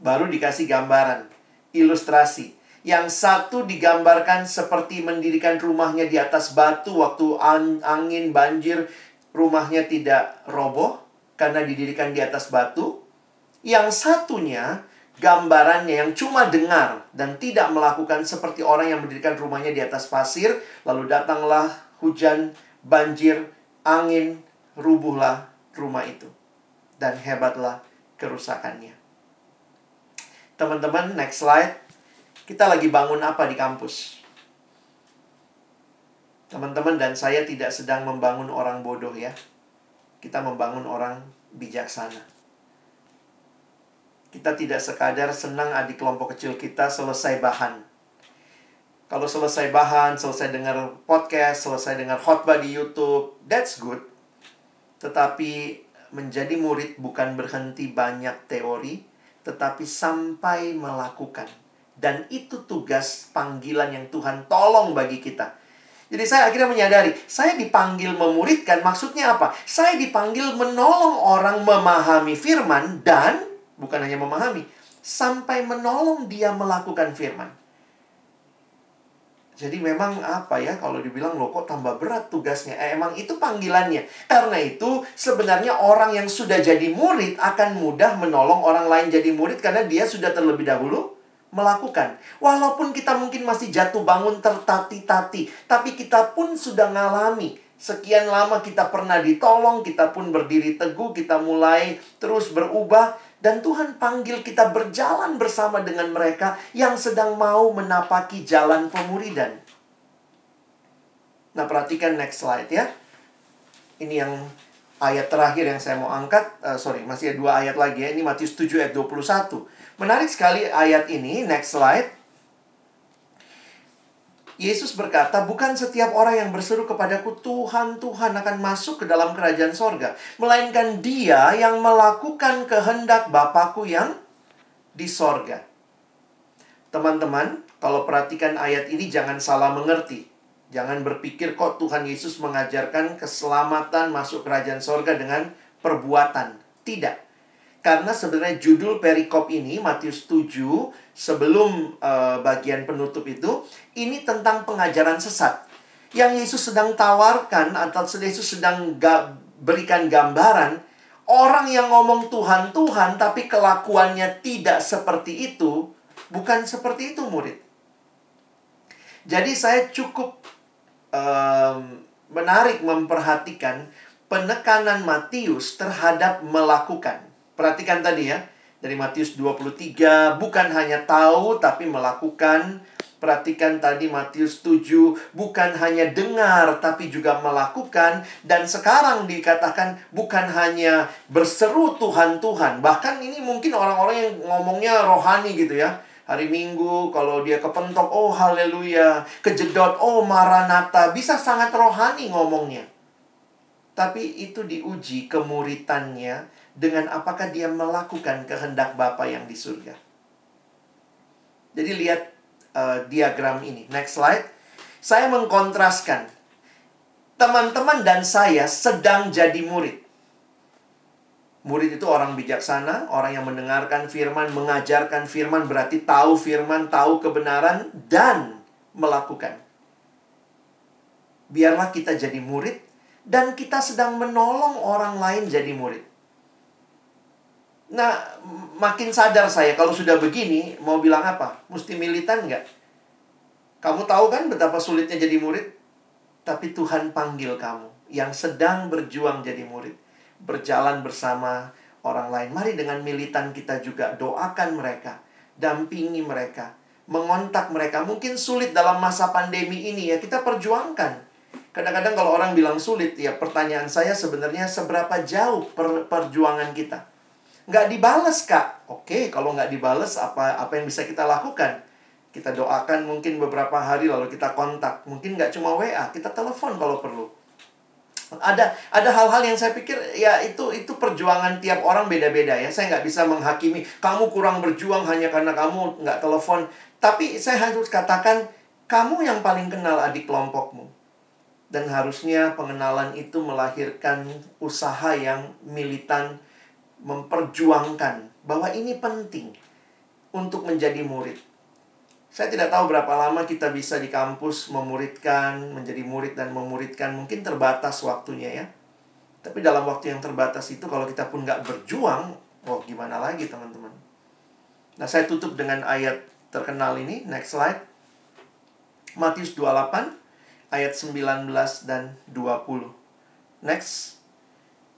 Baru dikasih gambaran, ilustrasi. Yang satu digambarkan seperti mendirikan rumahnya di atas batu waktu angin banjir, rumahnya tidak roboh karena didirikan di atas batu. Yang satunya gambarannya yang cuma dengar dan tidak melakukan seperti orang yang mendirikan rumahnya di atas pasir, lalu datanglah hujan, banjir, angin, rubuhlah rumah itu. Dan hebatlah kerusakannya. Teman-teman, next slide. Kita lagi bangun apa di kampus? Teman-teman dan saya tidak sedang membangun orang bodoh ya. Kita membangun orang bijaksana. Kita tidak sekadar senang adik kelompok kecil kita selesai bahan. Kalau selesai bahan, selesai dengar podcast, selesai dengar khotbah di YouTube, that's good. Tetapi menjadi murid bukan berhenti banyak teori, tetapi sampai melakukan. Dan itu tugas panggilan yang Tuhan tolong bagi kita. Jadi saya akhirnya menyadari, saya dipanggil memuridkan, maksudnya apa? Saya dipanggil menolong orang memahami firman dan bukan hanya memahami, sampai menolong dia melakukan firman. Jadi memang apa ya kalau dibilang loh kok tambah berat tugasnya. Eh, emang itu panggilannya. Karena itu sebenarnya orang yang sudah jadi murid akan mudah menolong orang lain jadi murid karena dia sudah terlebih dahulu melakukan. Walaupun kita mungkin masih jatuh bangun tertati-tati, tapi kita pun sudah ngalami sekian lama kita pernah ditolong, kita pun berdiri teguh, kita mulai terus berubah dan Tuhan panggil kita berjalan bersama dengan mereka yang sedang mau menapaki jalan pemuridan. Nah, perhatikan next slide ya. Ini yang ayat terakhir yang saya mau angkat, uh, sorry, masih ada dua ayat lagi ya. Ini Matius 7 ayat 21. Menarik sekali ayat ini, next slide. Yesus berkata, bukan setiap orang yang berseru kepadaku, Tuhan, Tuhan akan masuk ke dalam kerajaan sorga. Melainkan dia yang melakukan kehendak Bapakku yang di sorga. Teman-teman, kalau perhatikan ayat ini jangan salah mengerti. Jangan berpikir kok Tuhan Yesus mengajarkan keselamatan masuk kerajaan sorga dengan perbuatan. Tidak. Karena sebenarnya judul perikop ini Matius 7 sebelum uh, bagian penutup itu ini tentang pengajaran sesat. Yang Yesus sedang tawarkan atau Yesus sedang ga, berikan gambaran orang yang ngomong Tuhan Tuhan tapi kelakuannya tidak seperti itu, bukan seperti itu murid. Jadi saya cukup um, menarik memperhatikan penekanan Matius terhadap melakukan. Perhatikan tadi ya, dari Matius 23, bukan hanya tahu tapi melakukan. Perhatikan tadi Matius 7, bukan hanya dengar tapi juga melakukan. Dan sekarang dikatakan bukan hanya berseru Tuhan Tuhan. Bahkan ini mungkin orang-orang yang ngomongnya rohani gitu ya. Hari Minggu kalau dia kepentok, oh haleluya. Kejedot, oh maranata. Bisa sangat rohani ngomongnya. Tapi itu diuji kemuritannya dengan apakah dia melakukan kehendak Bapa yang di surga. Jadi lihat uh, diagram ini. Next slide. Saya mengkontraskan teman-teman dan saya sedang jadi murid. Murid itu orang bijaksana, orang yang mendengarkan firman, mengajarkan firman, berarti tahu firman, tahu kebenaran, dan melakukan. Biarlah kita jadi murid, dan kita sedang menolong orang lain jadi murid. Nah, makin sadar saya kalau sudah begini, mau bilang apa? Mesti militan nggak? Kamu tahu kan betapa sulitnya jadi murid? Tapi Tuhan panggil kamu yang sedang berjuang jadi murid. Berjalan bersama orang lain. Mari dengan militan kita juga doakan mereka. Dampingi mereka. Mengontak mereka. Mungkin sulit dalam masa pandemi ini ya. Kita perjuangkan. Kadang-kadang kalau orang bilang sulit, ya pertanyaan saya sebenarnya seberapa jauh per perjuangan kita nggak dibales kak oke kalau nggak dibales apa apa yang bisa kita lakukan kita doakan mungkin beberapa hari lalu kita kontak mungkin nggak cuma wa kita telepon kalau perlu ada ada hal-hal yang saya pikir ya itu itu perjuangan tiap orang beda-beda ya. Saya nggak bisa menghakimi kamu kurang berjuang hanya karena kamu nggak telepon. Tapi saya harus katakan kamu yang paling kenal adik kelompokmu. Dan harusnya pengenalan itu melahirkan usaha yang militan memperjuangkan bahwa ini penting untuk menjadi murid. Saya tidak tahu berapa lama kita bisa di kampus memuridkan, menjadi murid dan memuridkan. Mungkin terbatas waktunya ya. Tapi dalam waktu yang terbatas itu kalau kita pun nggak berjuang, oh gimana lagi teman-teman. Nah saya tutup dengan ayat terkenal ini. Next slide. Matius 28 ayat 19 dan 20. Next.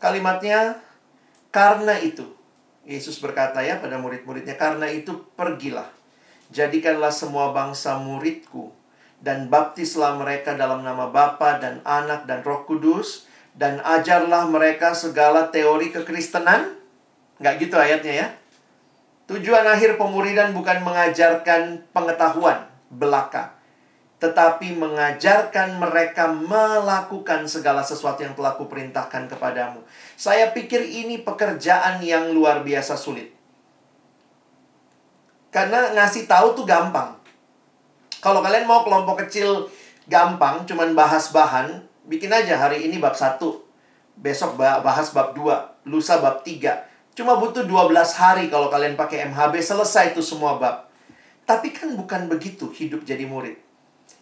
Kalimatnya karena itu, Yesus berkata ya pada murid-muridnya, karena itu pergilah. Jadikanlah semua bangsa muridku dan baptislah mereka dalam nama Bapa dan Anak dan Roh Kudus dan ajarlah mereka segala teori kekristenan. Nggak gitu ayatnya ya. Tujuan akhir pemuridan bukan mengajarkan pengetahuan belaka, tetapi mengajarkan mereka melakukan segala sesuatu yang telah kuperintahkan kepadamu. Saya pikir ini pekerjaan yang luar biasa sulit. Karena ngasih tahu tuh gampang. Kalau kalian mau kelompok kecil gampang, cuman bahas bahan, bikin aja hari ini bab 1. Besok bahas bab 2, lusa bab 3. Cuma butuh 12 hari kalau kalian pakai MHB selesai itu semua bab. Tapi kan bukan begitu hidup jadi murid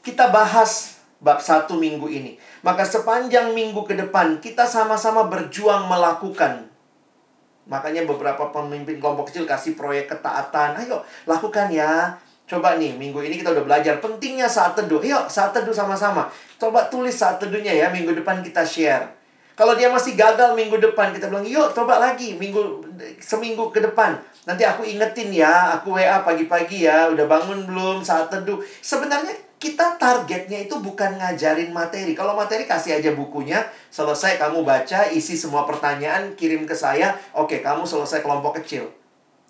kita bahas bab satu minggu ini. Maka sepanjang minggu ke depan kita sama-sama berjuang melakukan. Makanya beberapa pemimpin kelompok kecil kasih proyek ketaatan. Ayo lakukan ya. Coba nih, minggu ini kita udah belajar pentingnya saat teduh. Yuk, saat teduh sama-sama. Coba tulis saat teduhnya ya, minggu depan kita share. Kalau dia masih gagal minggu depan, kita bilang, yuk coba lagi minggu seminggu ke depan. Nanti aku ingetin ya, aku WA pagi-pagi ya, udah bangun belum saat teduh. Sebenarnya kita targetnya itu bukan ngajarin materi. Kalau materi kasih aja bukunya, selesai kamu baca, isi semua pertanyaan, kirim ke saya, oke kamu selesai kelompok kecil.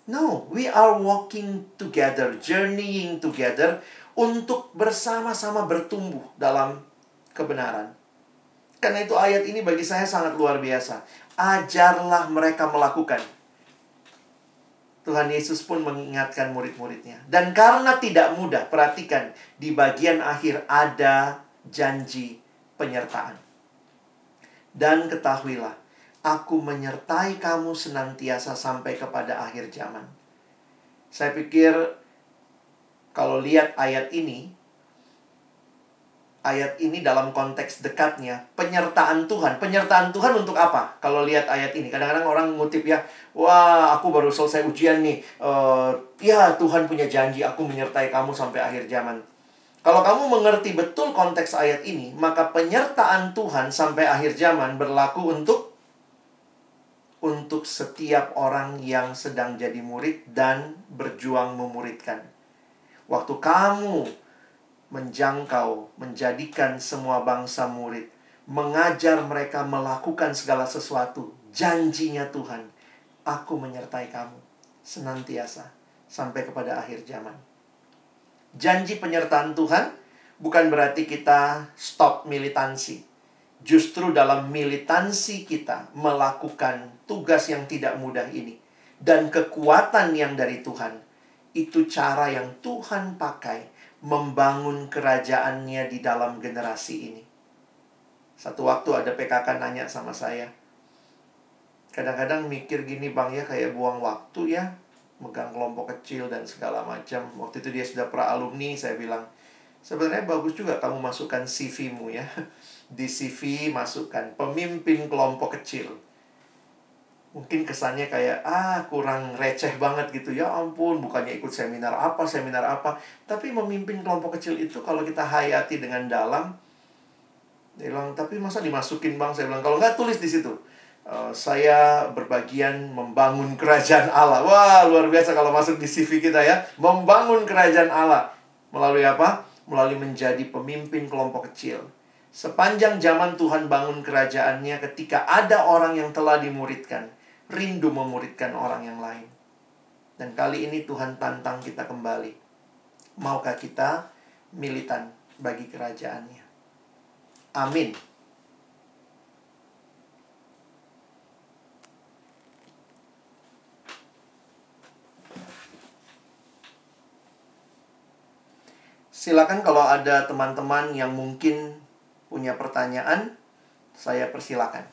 No, we are walking together, journeying together untuk bersama-sama bertumbuh dalam kebenaran. Karena itu ayat ini bagi saya sangat luar biasa. Ajarlah mereka melakukan. Tuhan Yesus pun mengingatkan murid-muridnya. Dan karena tidak mudah, perhatikan di bagian akhir ada janji penyertaan. Dan ketahuilah, aku menyertai kamu senantiasa sampai kepada akhir zaman. Saya pikir kalau lihat ayat ini, ayat ini dalam konteks dekatnya penyertaan Tuhan. Penyertaan Tuhan untuk apa? Kalau lihat ayat ini, kadang-kadang orang ngutip ya, wah aku baru selesai ujian nih. Uh, ya Tuhan punya janji, aku menyertai kamu sampai akhir zaman. Kalau kamu mengerti betul konteks ayat ini, maka penyertaan Tuhan sampai akhir zaman berlaku untuk untuk setiap orang yang sedang jadi murid dan berjuang memuridkan. Waktu kamu menjangkau, menjadikan semua bangsa murid, mengajar mereka melakukan segala sesuatu. Janjinya Tuhan, aku menyertai kamu senantiasa sampai kepada akhir zaman. Janji penyertaan Tuhan bukan berarti kita stop militansi. Justru dalam militansi kita melakukan tugas yang tidak mudah ini dan kekuatan yang dari Tuhan itu cara yang Tuhan pakai membangun kerajaannya di dalam generasi ini. Satu waktu ada PKK nanya sama saya. Kadang-kadang mikir gini bang ya kayak buang waktu ya. Megang kelompok kecil dan segala macam. Waktu itu dia sudah pra alumni saya bilang. Sebenarnya bagus juga kamu masukkan CV-mu ya. Di CV masukkan pemimpin kelompok kecil mungkin kesannya kayak ah kurang receh banget gitu. Ya ampun bukannya ikut seminar apa seminar apa. Tapi memimpin kelompok kecil itu kalau kita hayati dengan dalam dia bilang tapi masa dimasukin bang? Saya bilang kalau nggak tulis di situ. Uh, saya berbagian membangun kerajaan Allah. Wah luar biasa kalau masuk di CV kita ya. Membangun kerajaan Allah. Melalui apa? Melalui menjadi pemimpin kelompok kecil. Sepanjang zaman Tuhan bangun kerajaannya ketika ada orang yang telah dimuridkan rindu memuridkan orang yang lain. Dan kali ini Tuhan tantang kita kembali. Maukah kita militan bagi kerajaannya? Amin. Silakan kalau ada teman-teman yang mungkin punya pertanyaan, saya persilakan.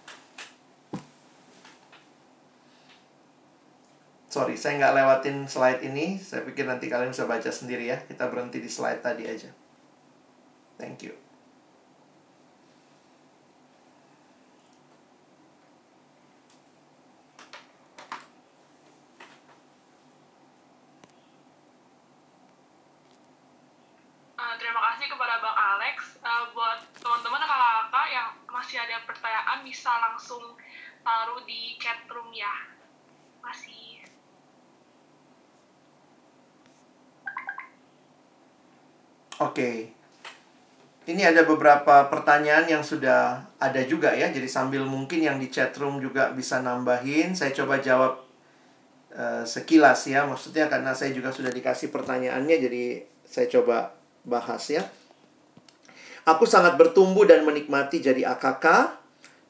Sorry, saya nggak lewatin slide ini. Saya pikir nanti kalian bisa baca sendiri ya. Kita berhenti di slide tadi aja. Thank you. Uh, terima kasih kepada Bang Alex. Uh, buat teman-teman kakak-kakak yang masih ada pertanyaan bisa langsung taruh di chat room ya. Masih Oke. Ini ada beberapa pertanyaan yang sudah ada juga ya. Jadi sambil mungkin yang di chat room juga bisa nambahin, saya coba jawab uh, sekilas ya. Maksudnya karena saya juga sudah dikasih pertanyaannya jadi saya coba bahas ya. Aku sangat bertumbuh dan menikmati jadi AKK.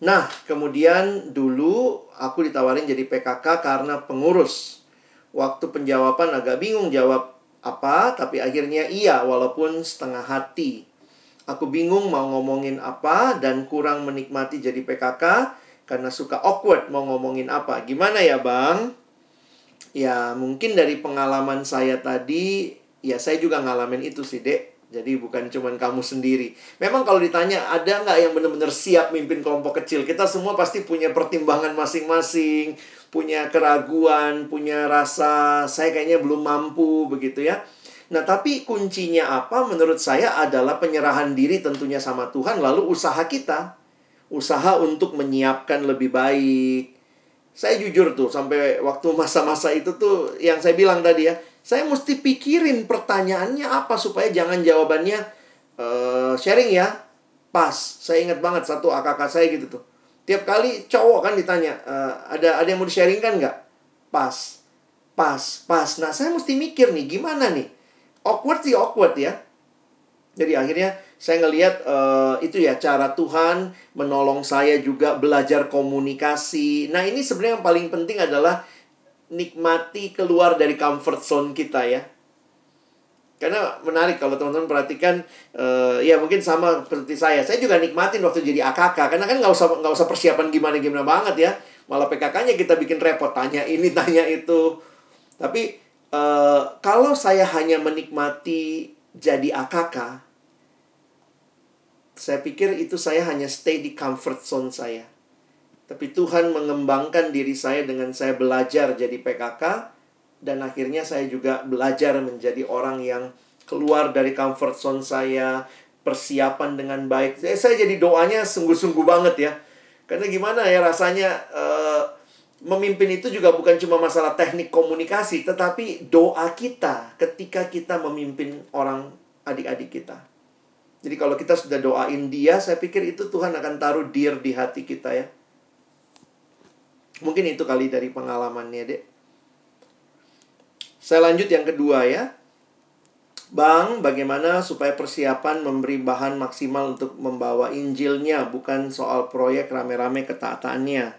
Nah, kemudian dulu aku ditawarin jadi PKK karena pengurus. Waktu penjawaban agak bingung jawab apa, tapi akhirnya iya walaupun setengah hati. Aku bingung mau ngomongin apa dan kurang menikmati jadi PKK karena suka awkward mau ngomongin apa. Gimana ya, Bang? Ya, mungkin dari pengalaman saya tadi, ya saya juga ngalamin itu sih, Dek. Jadi bukan cuma kamu sendiri. Memang kalau ditanya ada nggak yang benar-benar siap mimpin kelompok kecil, kita semua pasti punya pertimbangan masing-masing, punya keraguan, punya rasa saya kayaknya belum mampu begitu ya. Nah, tapi kuncinya apa menurut saya adalah penyerahan diri tentunya sama Tuhan lalu usaha kita. Usaha untuk menyiapkan lebih baik. Saya jujur tuh sampai waktu masa-masa itu tuh yang saya bilang tadi ya, saya mesti pikirin pertanyaannya apa supaya jangan jawabannya uh, sharing ya. Pas. Saya ingat banget satu AKK saya gitu tuh. Tiap kali cowok kan ditanya, uh, ada ada yang mau di-sharingkan nggak? Pas. Pas, pas. Nah, saya mesti mikir nih, gimana nih? Awkward sih awkward ya. Jadi akhirnya saya ngelihat uh, itu ya cara Tuhan menolong saya juga belajar komunikasi. Nah, ini sebenarnya yang paling penting adalah nikmati keluar dari comfort zone kita ya. Karena menarik kalau teman-teman perhatikan, uh, ya mungkin sama seperti saya. Saya juga nikmatin waktu jadi AKK, karena kan nggak usah nggak usah persiapan gimana gimana banget ya. Malah PKK-nya kita bikin repot, tanya ini tanya itu. Tapi uh, kalau saya hanya menikmati jadi AKK, saya pikir itu saya hanya stay di comfort zone saya. Tapi Tuhan mengembangkan diri saya dengan saya belajar jadi PKK dan akhirnya saya juga belajar menjadi orang yang keluar dari comfort zone saya, persiapan dengan baik. Saya, saya jadi doanya sungguh-sungguh banget ya. Karena gimana ya rasanya uh, memimpin itu juga bukan cuma masalah teknik komunikasi, tetapi doa kita ketika kita memimpin orang adik-adik kita. Jadi kalau kita sudah doain dia, saya pikir itu Tuhan akan taruh dir di hati kita ya. Mungkin itu kali dari pengalamannya, Dek. Saya lanjut yang kedua ya. Bang, bagaimana supaya persiapan memberi bahan maksimal untuk membawa Injilnya, bukan soal proyek rame-rame ketaatannya.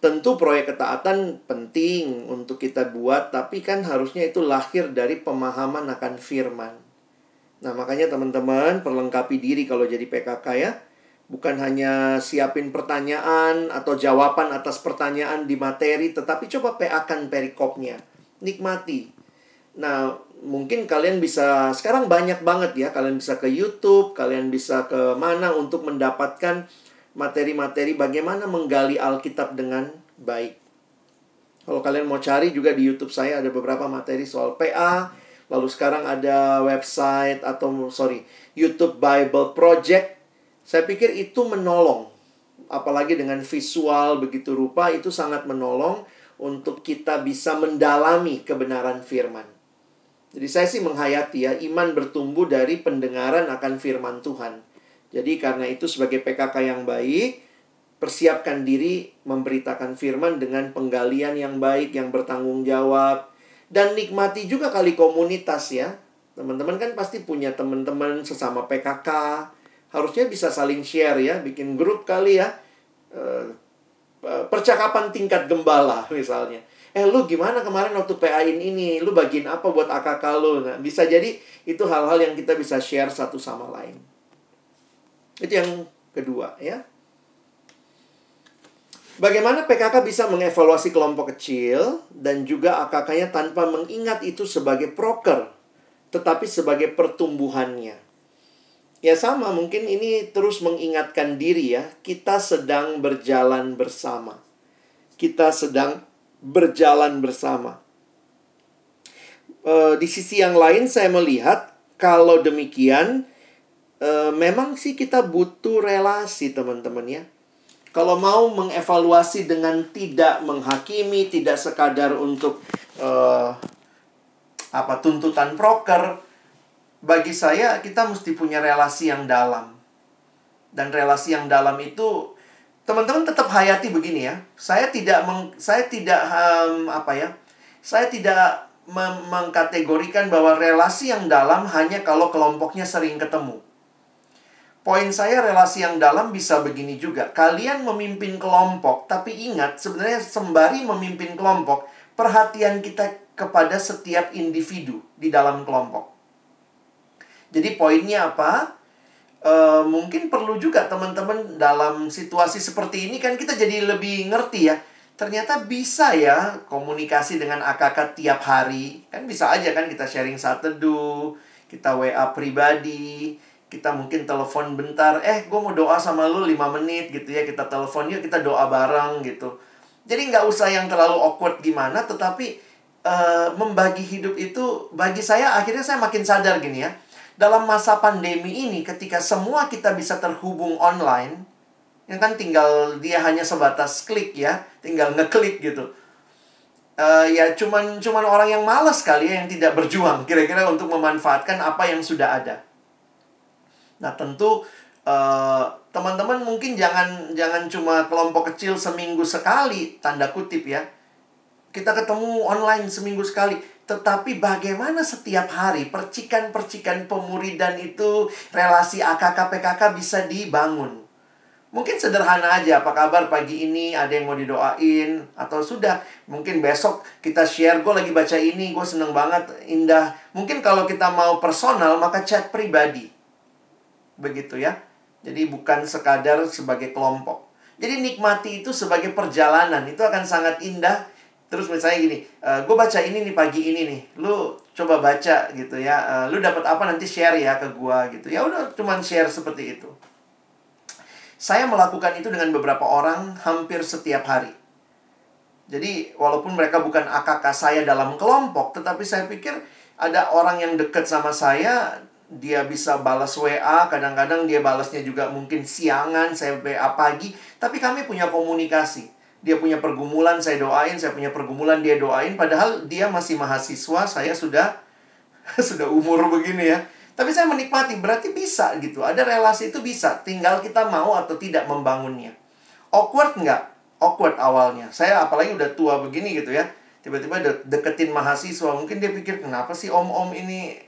Tentu proyek ketaatan penting untuk kita buat, tapi kan harusnya itu lahir dari pemahaman akan firman. Nah, makanya teman-teman perlengkapi diri kalau jadi PKK ya. Bukan hanya siapin pertanyaan atau jawaban atas pertanyaan di materi, tetapi coba PA-kan perikopnya. Nikmati. Nah, mungkin kalian bisa, sekarang banyak banget ya, kalian bisa ke YouTube, kalian bisa ke mana untuk mendapatkan materi-materi bagaimana menggali Alkitab dengan baik. Kalau kalian mau cari juga di YouTube saya ada beberapa materi soal PA, Lalu sekarang ada website atau sorry, YouTube Bible Project. Saya pikir itu menolong. Apalagi dengan visual begitu rupa itu sangat menolong untuk kita bisa mendalami kebenaran firman. Jadi saya sih menghayati ya, iman bertumbuh dari pendengaran akan firman Tuhan. Jadi karena itu sebagai PKK yang baik, persiapkan diri memberitakan firman dengan penggalian yang baik, yang bertanggung jawab, dan nikmati juga kali komunitas ya. Teman-teman kan pasti punya teman-teman sesama PKK. Harusnya bisa saling share ya, bikin grup kali ya. Eh, percakapan tingkat gembala misalnya. Eh lu gimana kemarin waktu PA ini? Lu bagian apa buat AKK lu? Nah, bisa jadi itu hal-hal yang kita bisa share satu sama lain. Itu yang kedua ya. Bagaimana PKK bisa mengevaluasi kelompok kecil dan juga AKK-nya tanpa mengingat itu sebagai proker, tetapi sebagai pertumbuhannya. Ya sama, mungkin ini terus mengingatkan diri ya, kita sedang berjalan bersama. Kita sedang berjalan bersama. E, di sisi yang lain saya melihat kalau demikian e, memang sih kita butuh relasi teman-teman ya kalau mau mengevaluasi dengan tidak menghakimi, tidak sekadar untuk uh, apa tuntutan proker, bagi saya kita mesti punya relasi yang dalam. Dan relasi yang dalam itu teman-teman tetap hayati begini ya. Saya tidak meng, saya tidak um, apa ya? Saya tidak mengkategorikan bahwa relasi yang dalam hanya kalau kelompoknya sering ketemu. Poin saya relasi yang dalam bisa begini juga. Kalian memimpin kelompok, tapi ingat sebenarnya sembari memimpin kelompok, perhatian kita kepada setiap individu di dalam kelompok. Jadi poinnya apa? E, mungkin perlu juga teman-teman dalam situasi seperti ini kan kita jadi lebih ngerti ya. Ternyata bisa ya komunikasi dengan AKK tiap hari. Kan bisa aja kan kita sharing saat teduh, kita WA pribadi, kita mungkin telepon bentar, eh gue mau doa sama lu 5 menit gitu ya, kita telepon yuk kita doa bareng gitu. Jadi nggak usah yang terlalu awkward gimana, tetapi uh, membagi hidup itu bagi saya akhirnya saya makin sadar gini ya. Dalam masa pandemi ini ketika semua kita bisa terhubung online, yang kan tinggal dia hanya sebatas klik ya, tinggal ngeklik gitu. Uh, ya cuman cuman orang yang malas kali ya yang tidak berjuang kira-kira untuk memanfaatkan apa yang sudah ada. Nah, tentu eh, teman-teman mungkin jangan jangan cuma kelompok kecil seminggu sekali tanda kutip ya. Kita ketemu online seminggu sekali, tetapi bagaimana setiap hari percikan-percikan pemuridan itu relasi AKK PKK bisa dibangun. Mungkin sederhana aja, apa kabar pagi ini, ada yang mau didoain, atau sudah, mungkin besok kita share, gue lagi baca ini, gue seneng banget, indah. Mungkin kalau kita mau personal, maka chat pribadi. Begitu ya. Jadi bukan sekadar sebagai kelompok. Jadi nikmati itu sebagai perjalanan, itu akan sangat indah. Terus misalnya gini, uh, gue baca ini nih pagi ini nih, lu coba baca gitu ya, uh, lu dapat apa nanti share ya ke gue gitu. Ya udah, cuman share seperti itu. Saya melakukan itu dengan beberapa orang hampir setiap hari. Jadi, walaupun mereka bukan AKK saya dalam kelompok, tetapi saya pikir ada orang yang dekat sama saya, dia bisa balas WA, kadang-kadang dia balasnya juga mungkin siangan, saya WA pagi, tapi kami punya komunikasi. Dia punya pergumulan, saya doain, saya punya pergumulan, dia doain, padahal dia masih mahasiswa, saya sudah sudah umur begini ya. Tapi saya menikmati, berarti bisa gitu. Ada relasi itu bisa, tinggal kita mau atau tidak membangunnya. Awkward nggak? Awkward awalnya. Saya apalagi udah tua begini gitu ya. Tiba-tiba de deketin mahasiswa, mungkin dia pikir, kenapa sih om-om ini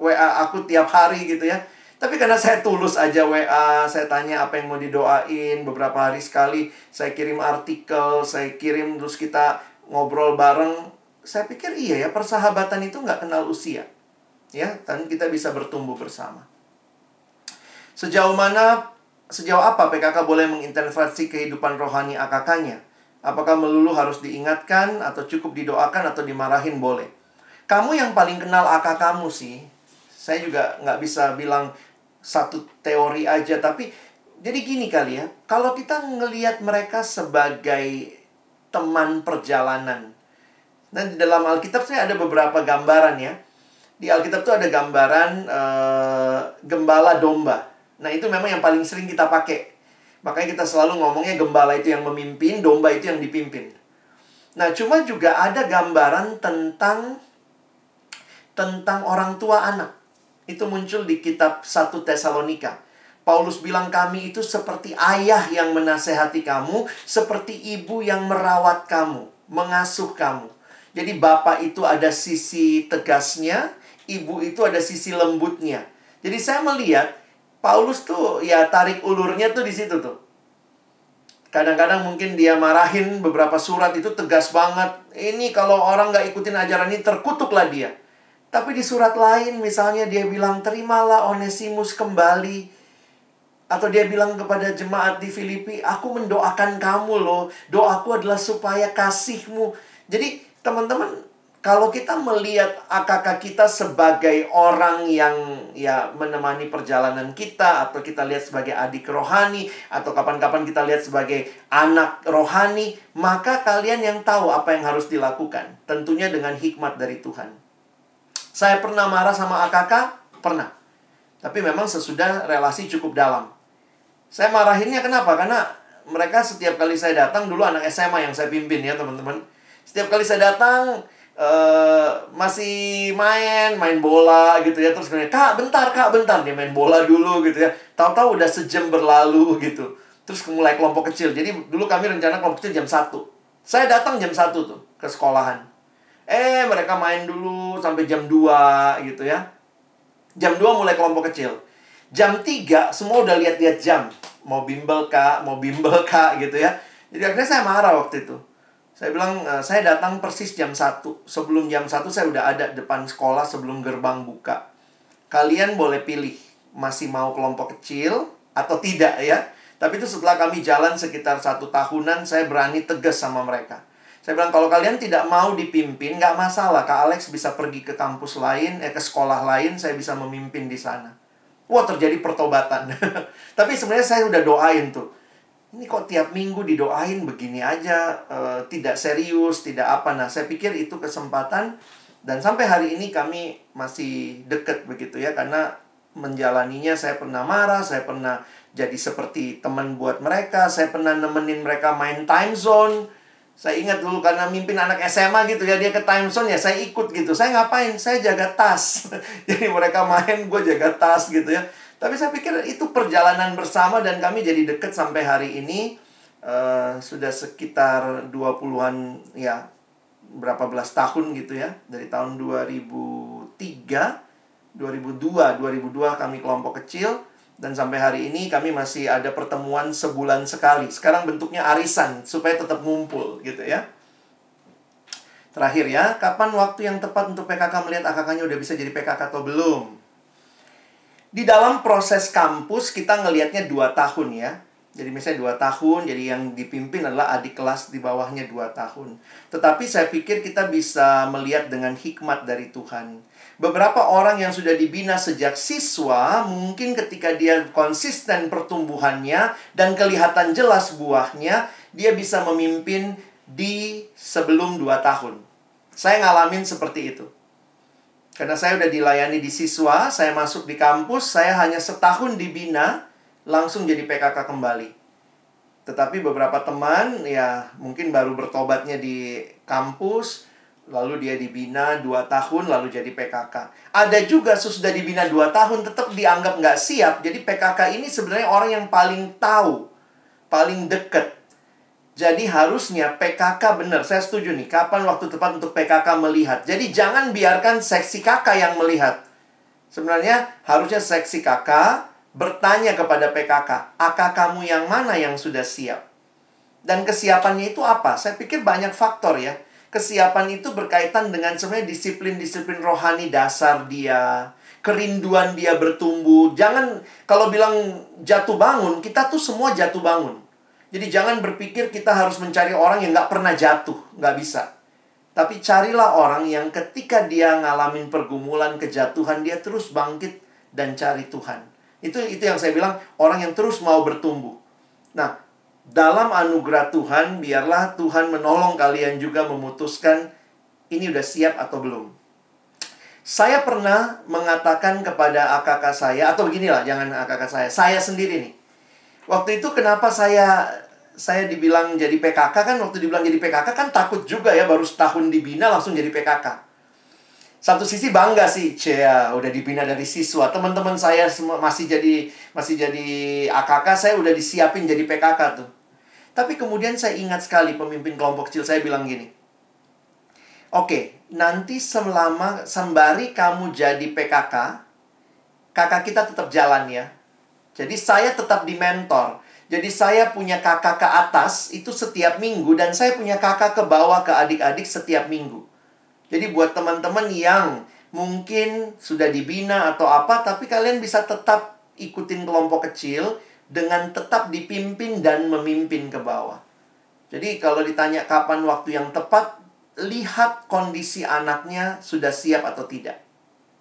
WA aku tiap hari gitu ya. Tapi karena saya tulus aja WA, saya tanya apa yang mau didoain, beberapa hari sekali saya kirim artikel, saya kirim terus kita ngobrol bareng. Saya pikir iya ya, persahabatan itu nggak kenal usia ya dan kita bisa bertumbuh bersama. Sejauh mana sejauh apa PKK boleh mengintervensi kehidupan rohani AKK-nya? Apakah melulu harus diingatkan atau cukup didoakan atau dimarahin boleh? Kamu yang paling kenal AKK kamu sih. Saya juga nggak bisa bilang satu teori aja, tapi jadi gini kali ya. Kalau kita ngelihat mereka sebagai teman perjalanan. Dan di dalam Alkitab saya ada beberapa gambaran ya di Alkitab tuh ada gambaran uh, gembala domba. Nah, itu memang yang paling sering kita pakai. Makanya kita selalu ngomongnya gembala itu yang memimpin, domba itu yang dipimpin. Nah, cuma juga ada gambaran tentang tentang orang tua anak. Itu muncul di kitab 1 Tesalonika. Paulus bilang kami itu seperti ayah yang menasehati kamu, seperti ibu yang merawat kamu, mengasuh kamu. Jadi bapak itu ada sisi tegasnya, ibu itu ada sisi lembutnya. Jadi saya melihat Paulus tuh ya tarik ulurnya tuh di situ tuh. Kadang-kadang mungkin dia marahin beberapa surat itu tegas banget. Ini kalau orang nggak ikutin ajaran ini terkutuklah dia. Tapi di surat lain misalnya dia bilang terimalah Onesimus kembali. Atau dia bilang kepada jemaat di Filipi, aku mendoakan kamu loh. Doaku adalah supaya kasihmu. Jadi teman-teman kalau kita melihat AKK kita sebagai orang yang ya menemani perjalanan kita atau kita lihat sebagai adik rohani atau kapan-kapan kita lihat sebagai anak rohani, maka kalian yang tahu apa yang harus dilakukan, tentunya dengan hikmat dari Tuhan. Saya pernah marah sama AKK? Pernah. Tapi memang sesudah relasi cukup dalam. Saya marahinnya kenapa? Karena mereka setiap kali saya datang dulu anak SMA yang saya pimpin ya, teman-teman. Setiap kali saya datang, Uh, masih main main bola gitu ya terus kemudian kak bentar kak bentar dia main bola dulu gitu ya tahu-tahu udah sejam berlalu gitu terus mulai kelompok kecil jadi dulu kami rencana kelompok kecil jam satu saya datang jam satu tuh ke sekolahan eh mereka main dulu sampai jam 2 gitu ya jam 2 mulai kelompok kecil jam 3 semua udah lihat-lihat jam mau bimbel kak mau bimbel kak gitu ya jadi akhirnya saya marah waktu itu saya bilang, eh, saya datang persis jam 1. Sebelum jam 1 saya udah ada depan sekolah sebelum gerbang buka. Kalian boleh pilih, masih mau kelompok kecil atau tidak ya. Tapi itu setelah kami jalan sekitar satu tahunan, saya berani tegas sama mereka. Saya bilang, kalau kalian tidak mau dipimpin, nggak masalah. Kak Alex bisa pergi ke kampus lain, eh, ke sekolah lain, saya bisa memimpin di sana. Wah, terjadi pertobatan. Tapi sebenarnya saya udah doain tuh ini kok tiap minggu didoain begini aja, uh, tidak serius, tidak apa. Nah, saya pikir itu kesempatan dan sampai hari ini kami masih deket begitu ya, karena menjalaninya saya pernah marah, saya pernah jadi seperti teman buat mereka, saya pernah nemenin mereka main time zone. Saya ingat dulu karena mimpin anak SMA gitu ya, dia ke time zone ya saya ikut gitu. Saya ngapain? Saya jaga tas. jadi mereka main, gue jaga tas gitu ya. Tapi saya pikir itu perjalanan bersama dan kami jadi deket sampai hari ini uh, sudah sekitar 20-an ya berapa belas tahun gitu ya. Dari tahun 2003, 2002, 2002 kami kelompok kecil dan sampai hari ini kami masih ada pertemuan sebulan sekali. Sekarang bentuknya arisan supaya tetap ngumpul gitu ya. Terakhir ya, kapan waktu yang tepat untuk PKK melihat AKK-nya udah bisa jadi PKK atau belum? Di dalam proses kampus kita ngelihatnya dua tahun ya. Jadi misalnya dua tahun, jadi yang dipimpin adalah adik kelas di bawahnya dua tahun. Tetapi saya pikir kita bisa melihat dengan hikmat dari Tuhan. Beberapa orang yang sudah dibina sejak siswa, mungkin ketika dia konsisten pertumbuhannya dan kelihatan jelas buahnya, dia bisa memimpin di sebelum 2 tahun. Saya ngalamin seperti itu. Karena saya udah dilayani di siswa, saya masuk di kampus, saya hanya setahun dibina, langsung jadi PKK kembali. Tetapi beberapa teman ya mungkin baru bertobatnya di kampus, lalu dia dibina 2 tahun, lalu jadi PKK. Ada juga sudah dibina 2 tahun, tetap dianggap nggak siap. Jadi PKK ini sebenarnya orang yang paling tahu, paling deket jadi harusnya PKK benar, saya setuju nih. Kapan waktu tepat untuk PKK melihat? Jadi jangan biarkan seksi kakak yang melihat. Sebenarnya harusnya seksi kakak bertanya kepada PKK, AK kamu yang mana yang sudah siap? Dan kesiapannya itu apa? Saya pikir banyak faktor ya. Kesiapan itu berkaitan dengan sebenarnya disiplin-disiplin rohani dasar dia, kerinduan dia bertumbuh. Jangan kalau bilang jatuh bangun, kita tuh semua jatuh bangun. Jadi jangan berpikir kita harus mencari orang yang nggak pernah jatuh, nggak bisa. Tapi carilah orang yang ketika dia ngalamin pergumulan, kejatuhan, dia terus bangkit dan cari Tuhan. Itu itu yang saya bilang orang yang terus mau bertumbuh. Nah, dalam anugerah Tuhan, biarlah Tuhan menolong kalian juga memutuskan ini udah siap atau belum. Saya pernah mengatakan kepada AKK saya, atau beginilah, jangan AKK saya, saya sendiri nih. Waktu itu kenapa saya saya dibilang jadi PKK kan waktu dibilang jadi PKK kan takut juga ya baru setahun dibina langsung jadi PKK. Satu sisi bangga sih, Cia udah dibina dari siswa. Teman-teman saya semua masih jadi masih jadi AKK, saya udah disiapin jadi PKK tuh. Tapi kemudian saya ingat sekali pemimpin kelompok kecil saya bilang gini. Oke, nanti selama sembari kamu jadi PKK, kakak kita tetap jalan ya. Jadi saya tetap di mentor jadi saya punya kakak ke atas itu setiap minggu dan saya punya kakak ke bawah ke adik-adik setiap minggu. Jadi buat teman-teman yang mungkin sudah dibina atau apa tapi kalian bisa tetap ikutin kelompok kecil dengan tetap dipimpin dan memimpin ke bawah. Jadi kalau ditanya kapan waktu yang tepat, lihat kondisi anaknya sudah siap atau tidak.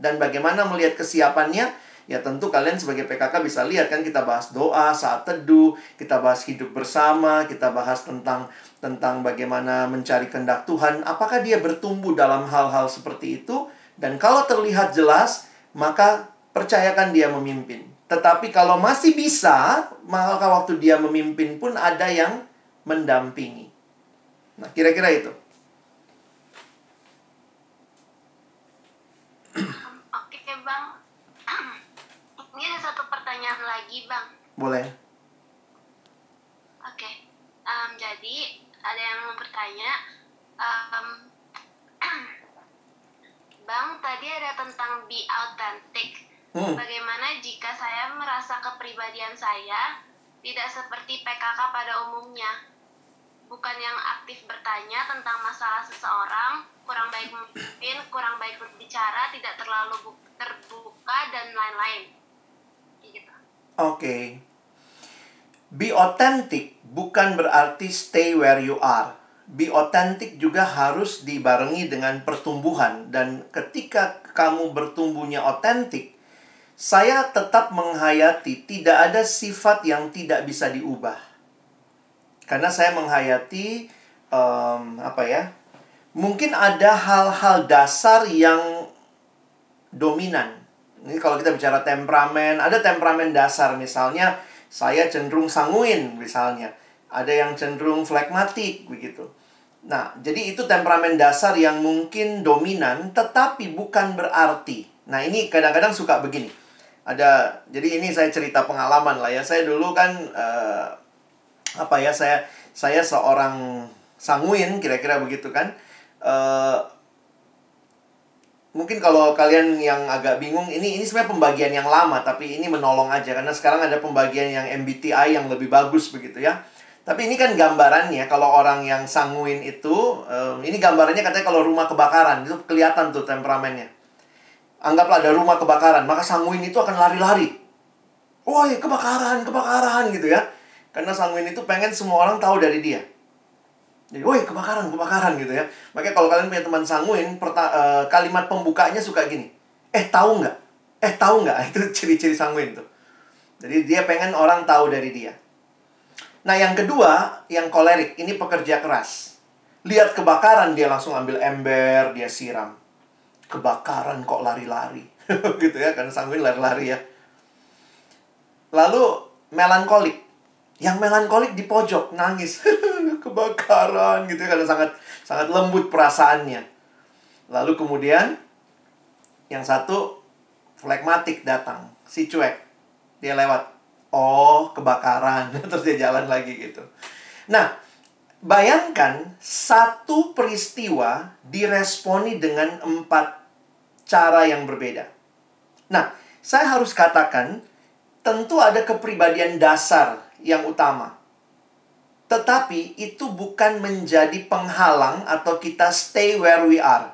Dan bagaimana melihat kesiapannya, Ya tentu kalian sebagai PKK bisa lihat kan kita bahas doa saat teduh, kita bahas hidup bersama, kita bahas tentang tentang bagaimana mencari kehendak Tuhan. Apakah dia bertumbuh dalam hal-hal seperti itu? Dan kalau terlihat jelas, maka percayakan dia memimpin. Tetapi kalau masih bisa, maka waktu dia memimpin pun ada yang mendampingi. Nah, kira-kira itu. lagi, Bang. Boleh. Oke. Okay. Um, jadi, ada yang mau bertanya. Um, bang, tadi ada tentang be authentic. Hmm. Bagaimana jika saya merasa kepribadian saya tidak seperti PKK pada umumnya? Bukan yang aktif bertanya tentang masalah seseorang, kurang baik memimpin, kurang baik berbicara, tidak terlalu terbuka, dan lain-lain. Gitu. Oke. Okay. Be authentic bukan berarti stay where you are. Be authentic juga harus dibarengi dengan pertumbuhan dan ketika kamu bertumbuhnya authentic, saya tetap menghayati tidak ada sifat yang tidak bisa diubah. Karena saya menghayati um, apa ya? Mungkin ada hal-hal dasar yang dominan ini kalau kita bicara temperamen, ada temperamen dasar misalnya saya cenderung sanguin misalnya. Ada yang cenderung flekmatik begitu. Nah, jadi itu temperamen dasar yang mungkin dominan tetapi bukan berarti. Nah, ini kadang-kadang suka begini. Ada jadi ini saya cerita pengalaman lah ya. Saya dulu kan uh, apa ya saya saya seorang sanguin kira-kira begitu kan. Uh, mungkin kalau kalian yang agak bingung ini ini sebenarnya pembagian yang lama tapi ini menolong aja karena sekarang ada pembagian yang MBTI yang lebih bagus begitu ya. Tapi ini kan gambarannya kalau orang yang sanguin itu um, ini gambarannya katanya kalau rumah kebakaran itu kelihatan tuh temperamennya anggaplah ada rumah kebakaran, maka sanguin itu akan lari-lari. Woi, kebakaran, kebakaran gitu ya. Karena sanguin itu pengen semua orang tahu dari dia. Jadi, woi, kebakaran, kebakaran gitu ya. Makanya kalau kalian punya teman sanguin, uh, kalimat pembukanya suka gini. Eh, tahu nggak? Eh, tahu nggak? Itu ciri-ciri sanguin tuh. Jadi dia pengen orang tahu dari dia. Nah, yang kedua, yang kolerik, ini pekerja keras. Lihat kebakaran, dia langsung ambil ember, dia siram kebakaran kok lari-lari gitu ya karena sanguin lari-lari ya lalu melankolik yang melankolik di pojok nangis kebakaran gitu ya. Karena sangat sangat lembut perasaannya. Lalu kemudian yang satu flekmatik datang. Si cuek. Dia lewat. Oh kebakaran. Terus dia jalan lagi gitu. Nah bayangkan satu peristiwa diresponi dengan empat cara yang berbeda. Nah, saya harus katakan, tentu ada kepribadian dasar yang utama. Tetapi itu bukan menjadi penghalang atau kita stay where we are.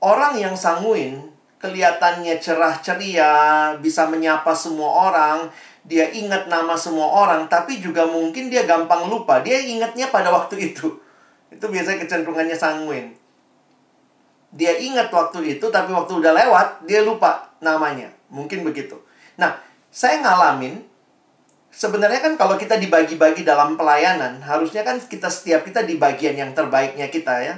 Orang yang sanguin, kelihatannya cerah ceria, bisa menyapa semua orang, dia ingat nama semua orang, tapi juga mungkin dia gampang lupa. Dia ingatnya pada waktu itu. Itu biasanya kecenderungannya sanguin dia ingat waktu itu tapi waktu udah lewat dia lupa namanya mungkin begitu nah saya ngalamin sebenarnya kan kalau kita dibagi-bagi dalam pelayanan harusnya kan kita setiap kita di bagian yang terbaiknya kita ya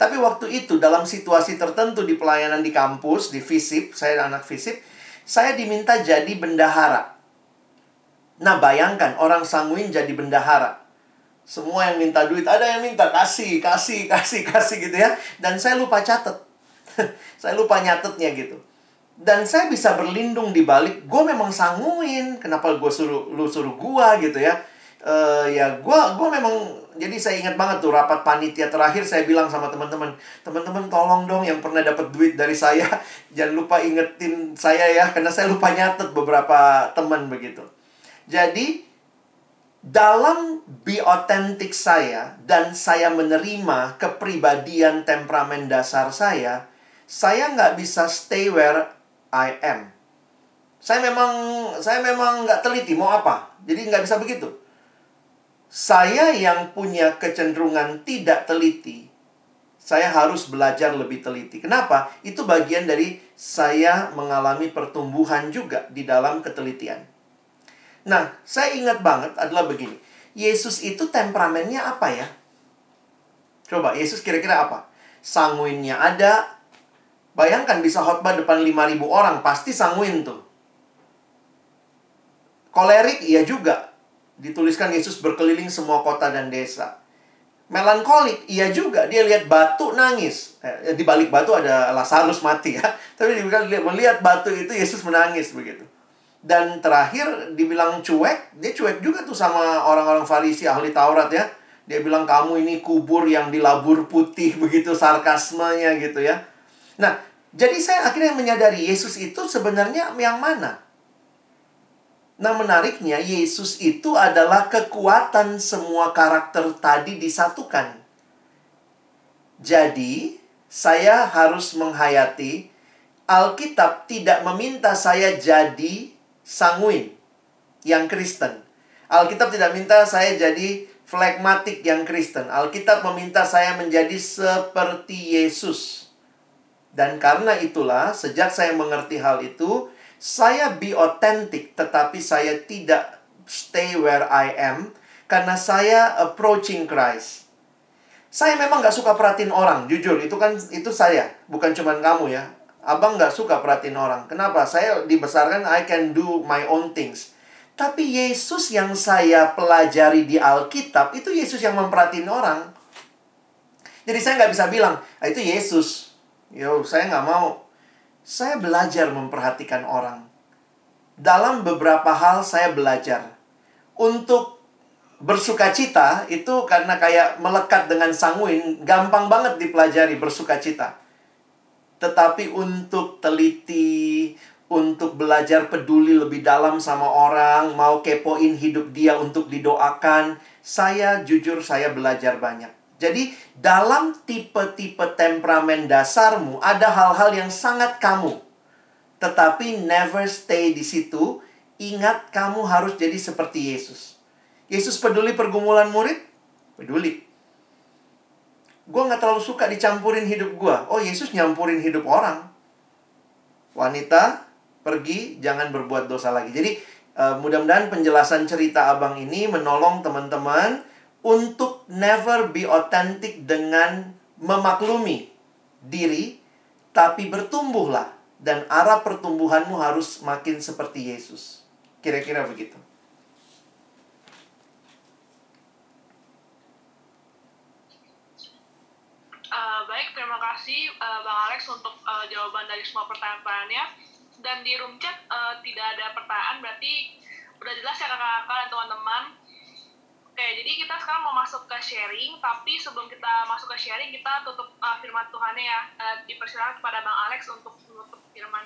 tapi waktu itu dalam situasi tertentu di pelayanan di kampus di FISIP saya anak FISIP saya diminta jadi bendahara nah bayangkan orang sanguin jadi bendahara semua yang minta duit, ada yang minta kasih, kasih, kasih, kasih gitu ya. Dan saya lupa catet. saya lupa nyatetnya gitu. Dan saya bisa berlindung di balik, gue memang sanguin. Kenapa gue suruh lu suruh gue gitu ya? Uh, ya gue gue memang jadi saya ingat banget tuh rapat panitia terakhir saya bilang sama teman-teman teman-teman tolong dong yang pernah dapat duit dari saya jangan lupa ingetin saya ya karena saya lupa nyatet beberapa teman begitu jadi dalam be authentic saya dan saya menerima kepribadian temperamen dasar saya, saya nggak bisa stay where I am. Saya memang saya memang nggak teliti mau apa, jadi nggak bisa begitu. Saya yang punya kecenderungan tidak teliti, saya harus belajar lebih teliti. Kenapa? Itu bagian dari saya mengalami pertumbuhan juga di dalam ketelitian. Nah, saya ingat banget adalah begini. Yesus itu temperamennya apa ya? Coba, Yesus kira-kira apa? Sanguinnya ada. Bayangkan bisa khotbah depan 5.000 orang, pasti sanguin tuh. Kolerik, iya juga. Dituliskan Yesus berkeliling semua kota dan desa. Melankolik, iya juga. Dia lihat batu nangis. Eh, di balik batu ada Lazarus mati ya. Tapi dia melihat batu itu Yesus menangis begitu. Dan terakhir dibilang cuek, dia cuek juga tuh sama orang-orang Farisi ahli Taurat ya. Dia bilang kamu ini kubur yang dilabur putih begitu sarkasmenya gitu ya. Nah, jadi saya akhirnya menyadari Yesus itu sebenarnya yang mana? Nah, menariknya Yesus itu adalah kekuatan semua karakter tadi disatukan. Jadi, saya harus menghayati Alkitab tidak meminta saya jadi sanguin yang Kristen. Alkitab tidak minta saya jadi flagmatik yang Kristen. Alkitab meminta saya menjadi seperti Yesus. Dan karena itulah, sejak saya mengerti hal itu, saya be authentic, tetapi saya tidak stay where I am, karena saya approaching Christ. Saya memang gak suka perhatiin orang, jujur, itu kan itu saya, bukan cuman kamu ya. Abang nggak suka perhatiin orang. Kenapa? Saya dibesarkan I can do my own things. Tapi Yesus yang saya pelajari di Alkitab, itu Yesus yang memperhatiin orang. Jadi saya nggak bisa bilang, ah, itu Yesus. Yo, saya nggak mau. Saya belajar memperhatikan orang. dalam beberapa hal saya belajar. Untuk bersuka cita itu karena kayak melekat dengan sanguin, gampang banget dipelajari bersuka cita. Tetapi untuk teliti, untuk belajar peduli lebih dalam sama orang, mau kepoin hidup dia untuk didoakan, saya jujur saya belajar banyak. Jadi, dalam tipe-tipe temperamen dasarmu, ada hal-hal yang sangat kamu. Tetapi never stay di situ. Ingat, kamu harus jadi seperti Yesus. Yesus peduli pergumulan murid? Peduli. Gue gak terlalu suka dicampurin hidup gue. Oh, Yesus nyampurin hidup orang. Wanita, pergi, jangan berbuat dosa lagi. Jadi, uh, mudah-mudahan penjelasan cerita abang ini menolong teman-teman untuk never be authentic dengan memaklumi diri, tapi bertumbuhlah dan arah pertumbuhanmu harus makin seperti Yesus. Kira-kira begitu. Uh, baik, terima kasih uh, Bang Alex untuk uh, jawaban dari semua pertanyaan-pertanyaannya. Dan di room chat uh, tidak ada pertanyaan, berarti udah jelas ya kakak-kakak dan teman-teman Oke, jadi kita sekarang mau masuk ke sharing, tapi sebelum kita masuk ke sharing, kita tutup uh, firman Tuhan ya. Uh, dipersilakan kepada Bang Alex untuk menutup firman.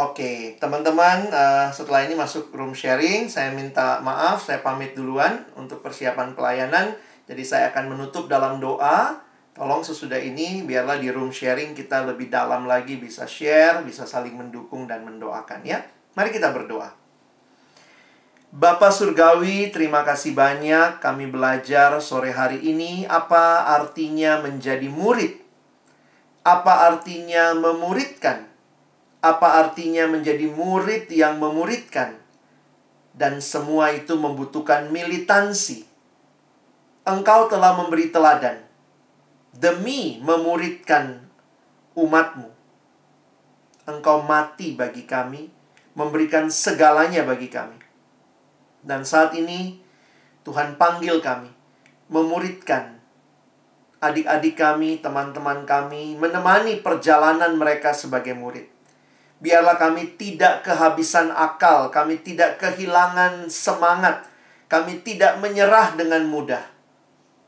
Oke, teman-teman, uh, setelah ini masuk room sharing, saya minta maaf, saya pamit duluan untuk persiapan pelayanan. Jadi saya akan menutup dalam doa. Tolong sesudah ini, biarlah di room sharing kita lebih dalam lagi bisa share, bisa saling mendukung dan mendoakan ya. Mari kita berdoa. Bapak Surgawi, terima kasih banyak kami belajar sore hari ini apa artinya menjadi murid. Apa artinya memuridkan? Apa artinya menjadi murid yang memuridkan? Dan semua itu membutuhkan militansi. Engkau telah memberi teladan demi memuridkan umatmu. Engkau mati bagi kami, memberikan segalanya bagi kami. Dan saat ini Tuhan panggil kami memuridkan adik-adik kami, teman-teman kami, menemani perjalanan mereka sebagai murid. Biarlah kami tidak kehabisan akal, kami tidak kehilangan semangat, kami tidak menyerah dengan mudah.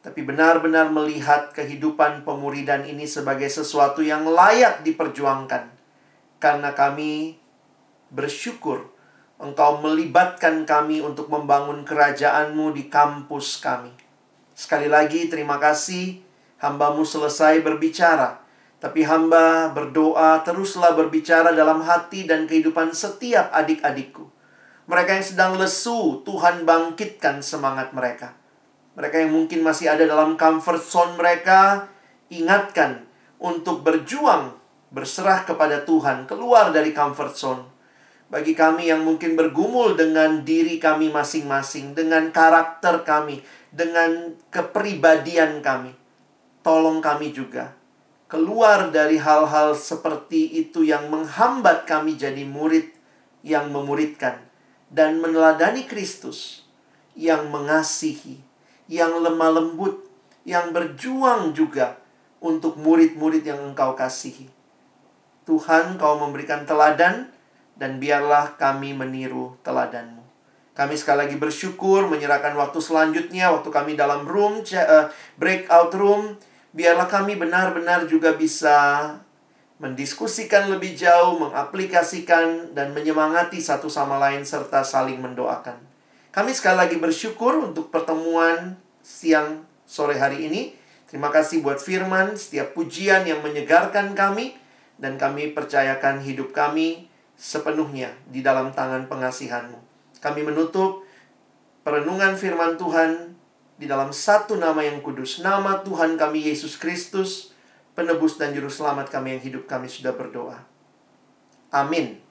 Tapi benar-benar melihat kehidupan pemuridan ini sebagai sesuatu yang layak diperjuangkan. Karena kami bersyukur Engkau melibatkan kami untuk membangun kerajaanmu di kampus kami. Sekali lagi terima kasih hambamu selesai berbicara. Tapi hamba berdoa teruslah berbicara dalam hati dan kehidupan setiap adik-adikku. Mereka yang sedang lesu, Tuhan bangkitkan semangat mereka. Mereka yang mungkin masih ada dalam comfort zone mereka, ingatkan untuk berjuang, berserah kepada Tuhan, keluar dari comfort zone bagi kami yang mungkin bergumul dengan diri kami masing-masing, dengan karakter kami, dengan kepribadian kami. Tolong kami juga keluar dari hal-hal seperti itu yang menghambat kami jadi murid yang memuridkan dan meneladani Kristus yang mengasihi, yang lemah lembut, yang berjuang juga untuk murid-murid yang Engkau kasihi. Tuhan, Kau memberikan teladan dan biarlah kami meniru teladanmu. Kami sekali lagi bersyukur menyerahkan waktu selanjutnya, waktu kami dalam room, uh, breakout room, biarlah kami benar-benar juga bisa mendiskusikan lebih jauh, mengaplikasikan, dan menyemangati satu sama lain serta saling mendoakan. Kami sekali lagi bersyukur untuk pertemuan siang sore hari ini. Terima kasih buat firman, setiap pujian yang menyegarkan kami, dan kami percayakan hidup kami sepenuhnya di dalam tangan pengasihanmu. Kami menutup perenungan firman Tuhan di dalam satu nama yang kudus. Nama Tuhan kami Yesus Kristus, penebus dan juru selamat kami yang hidup kami sudah berdoa. Amin.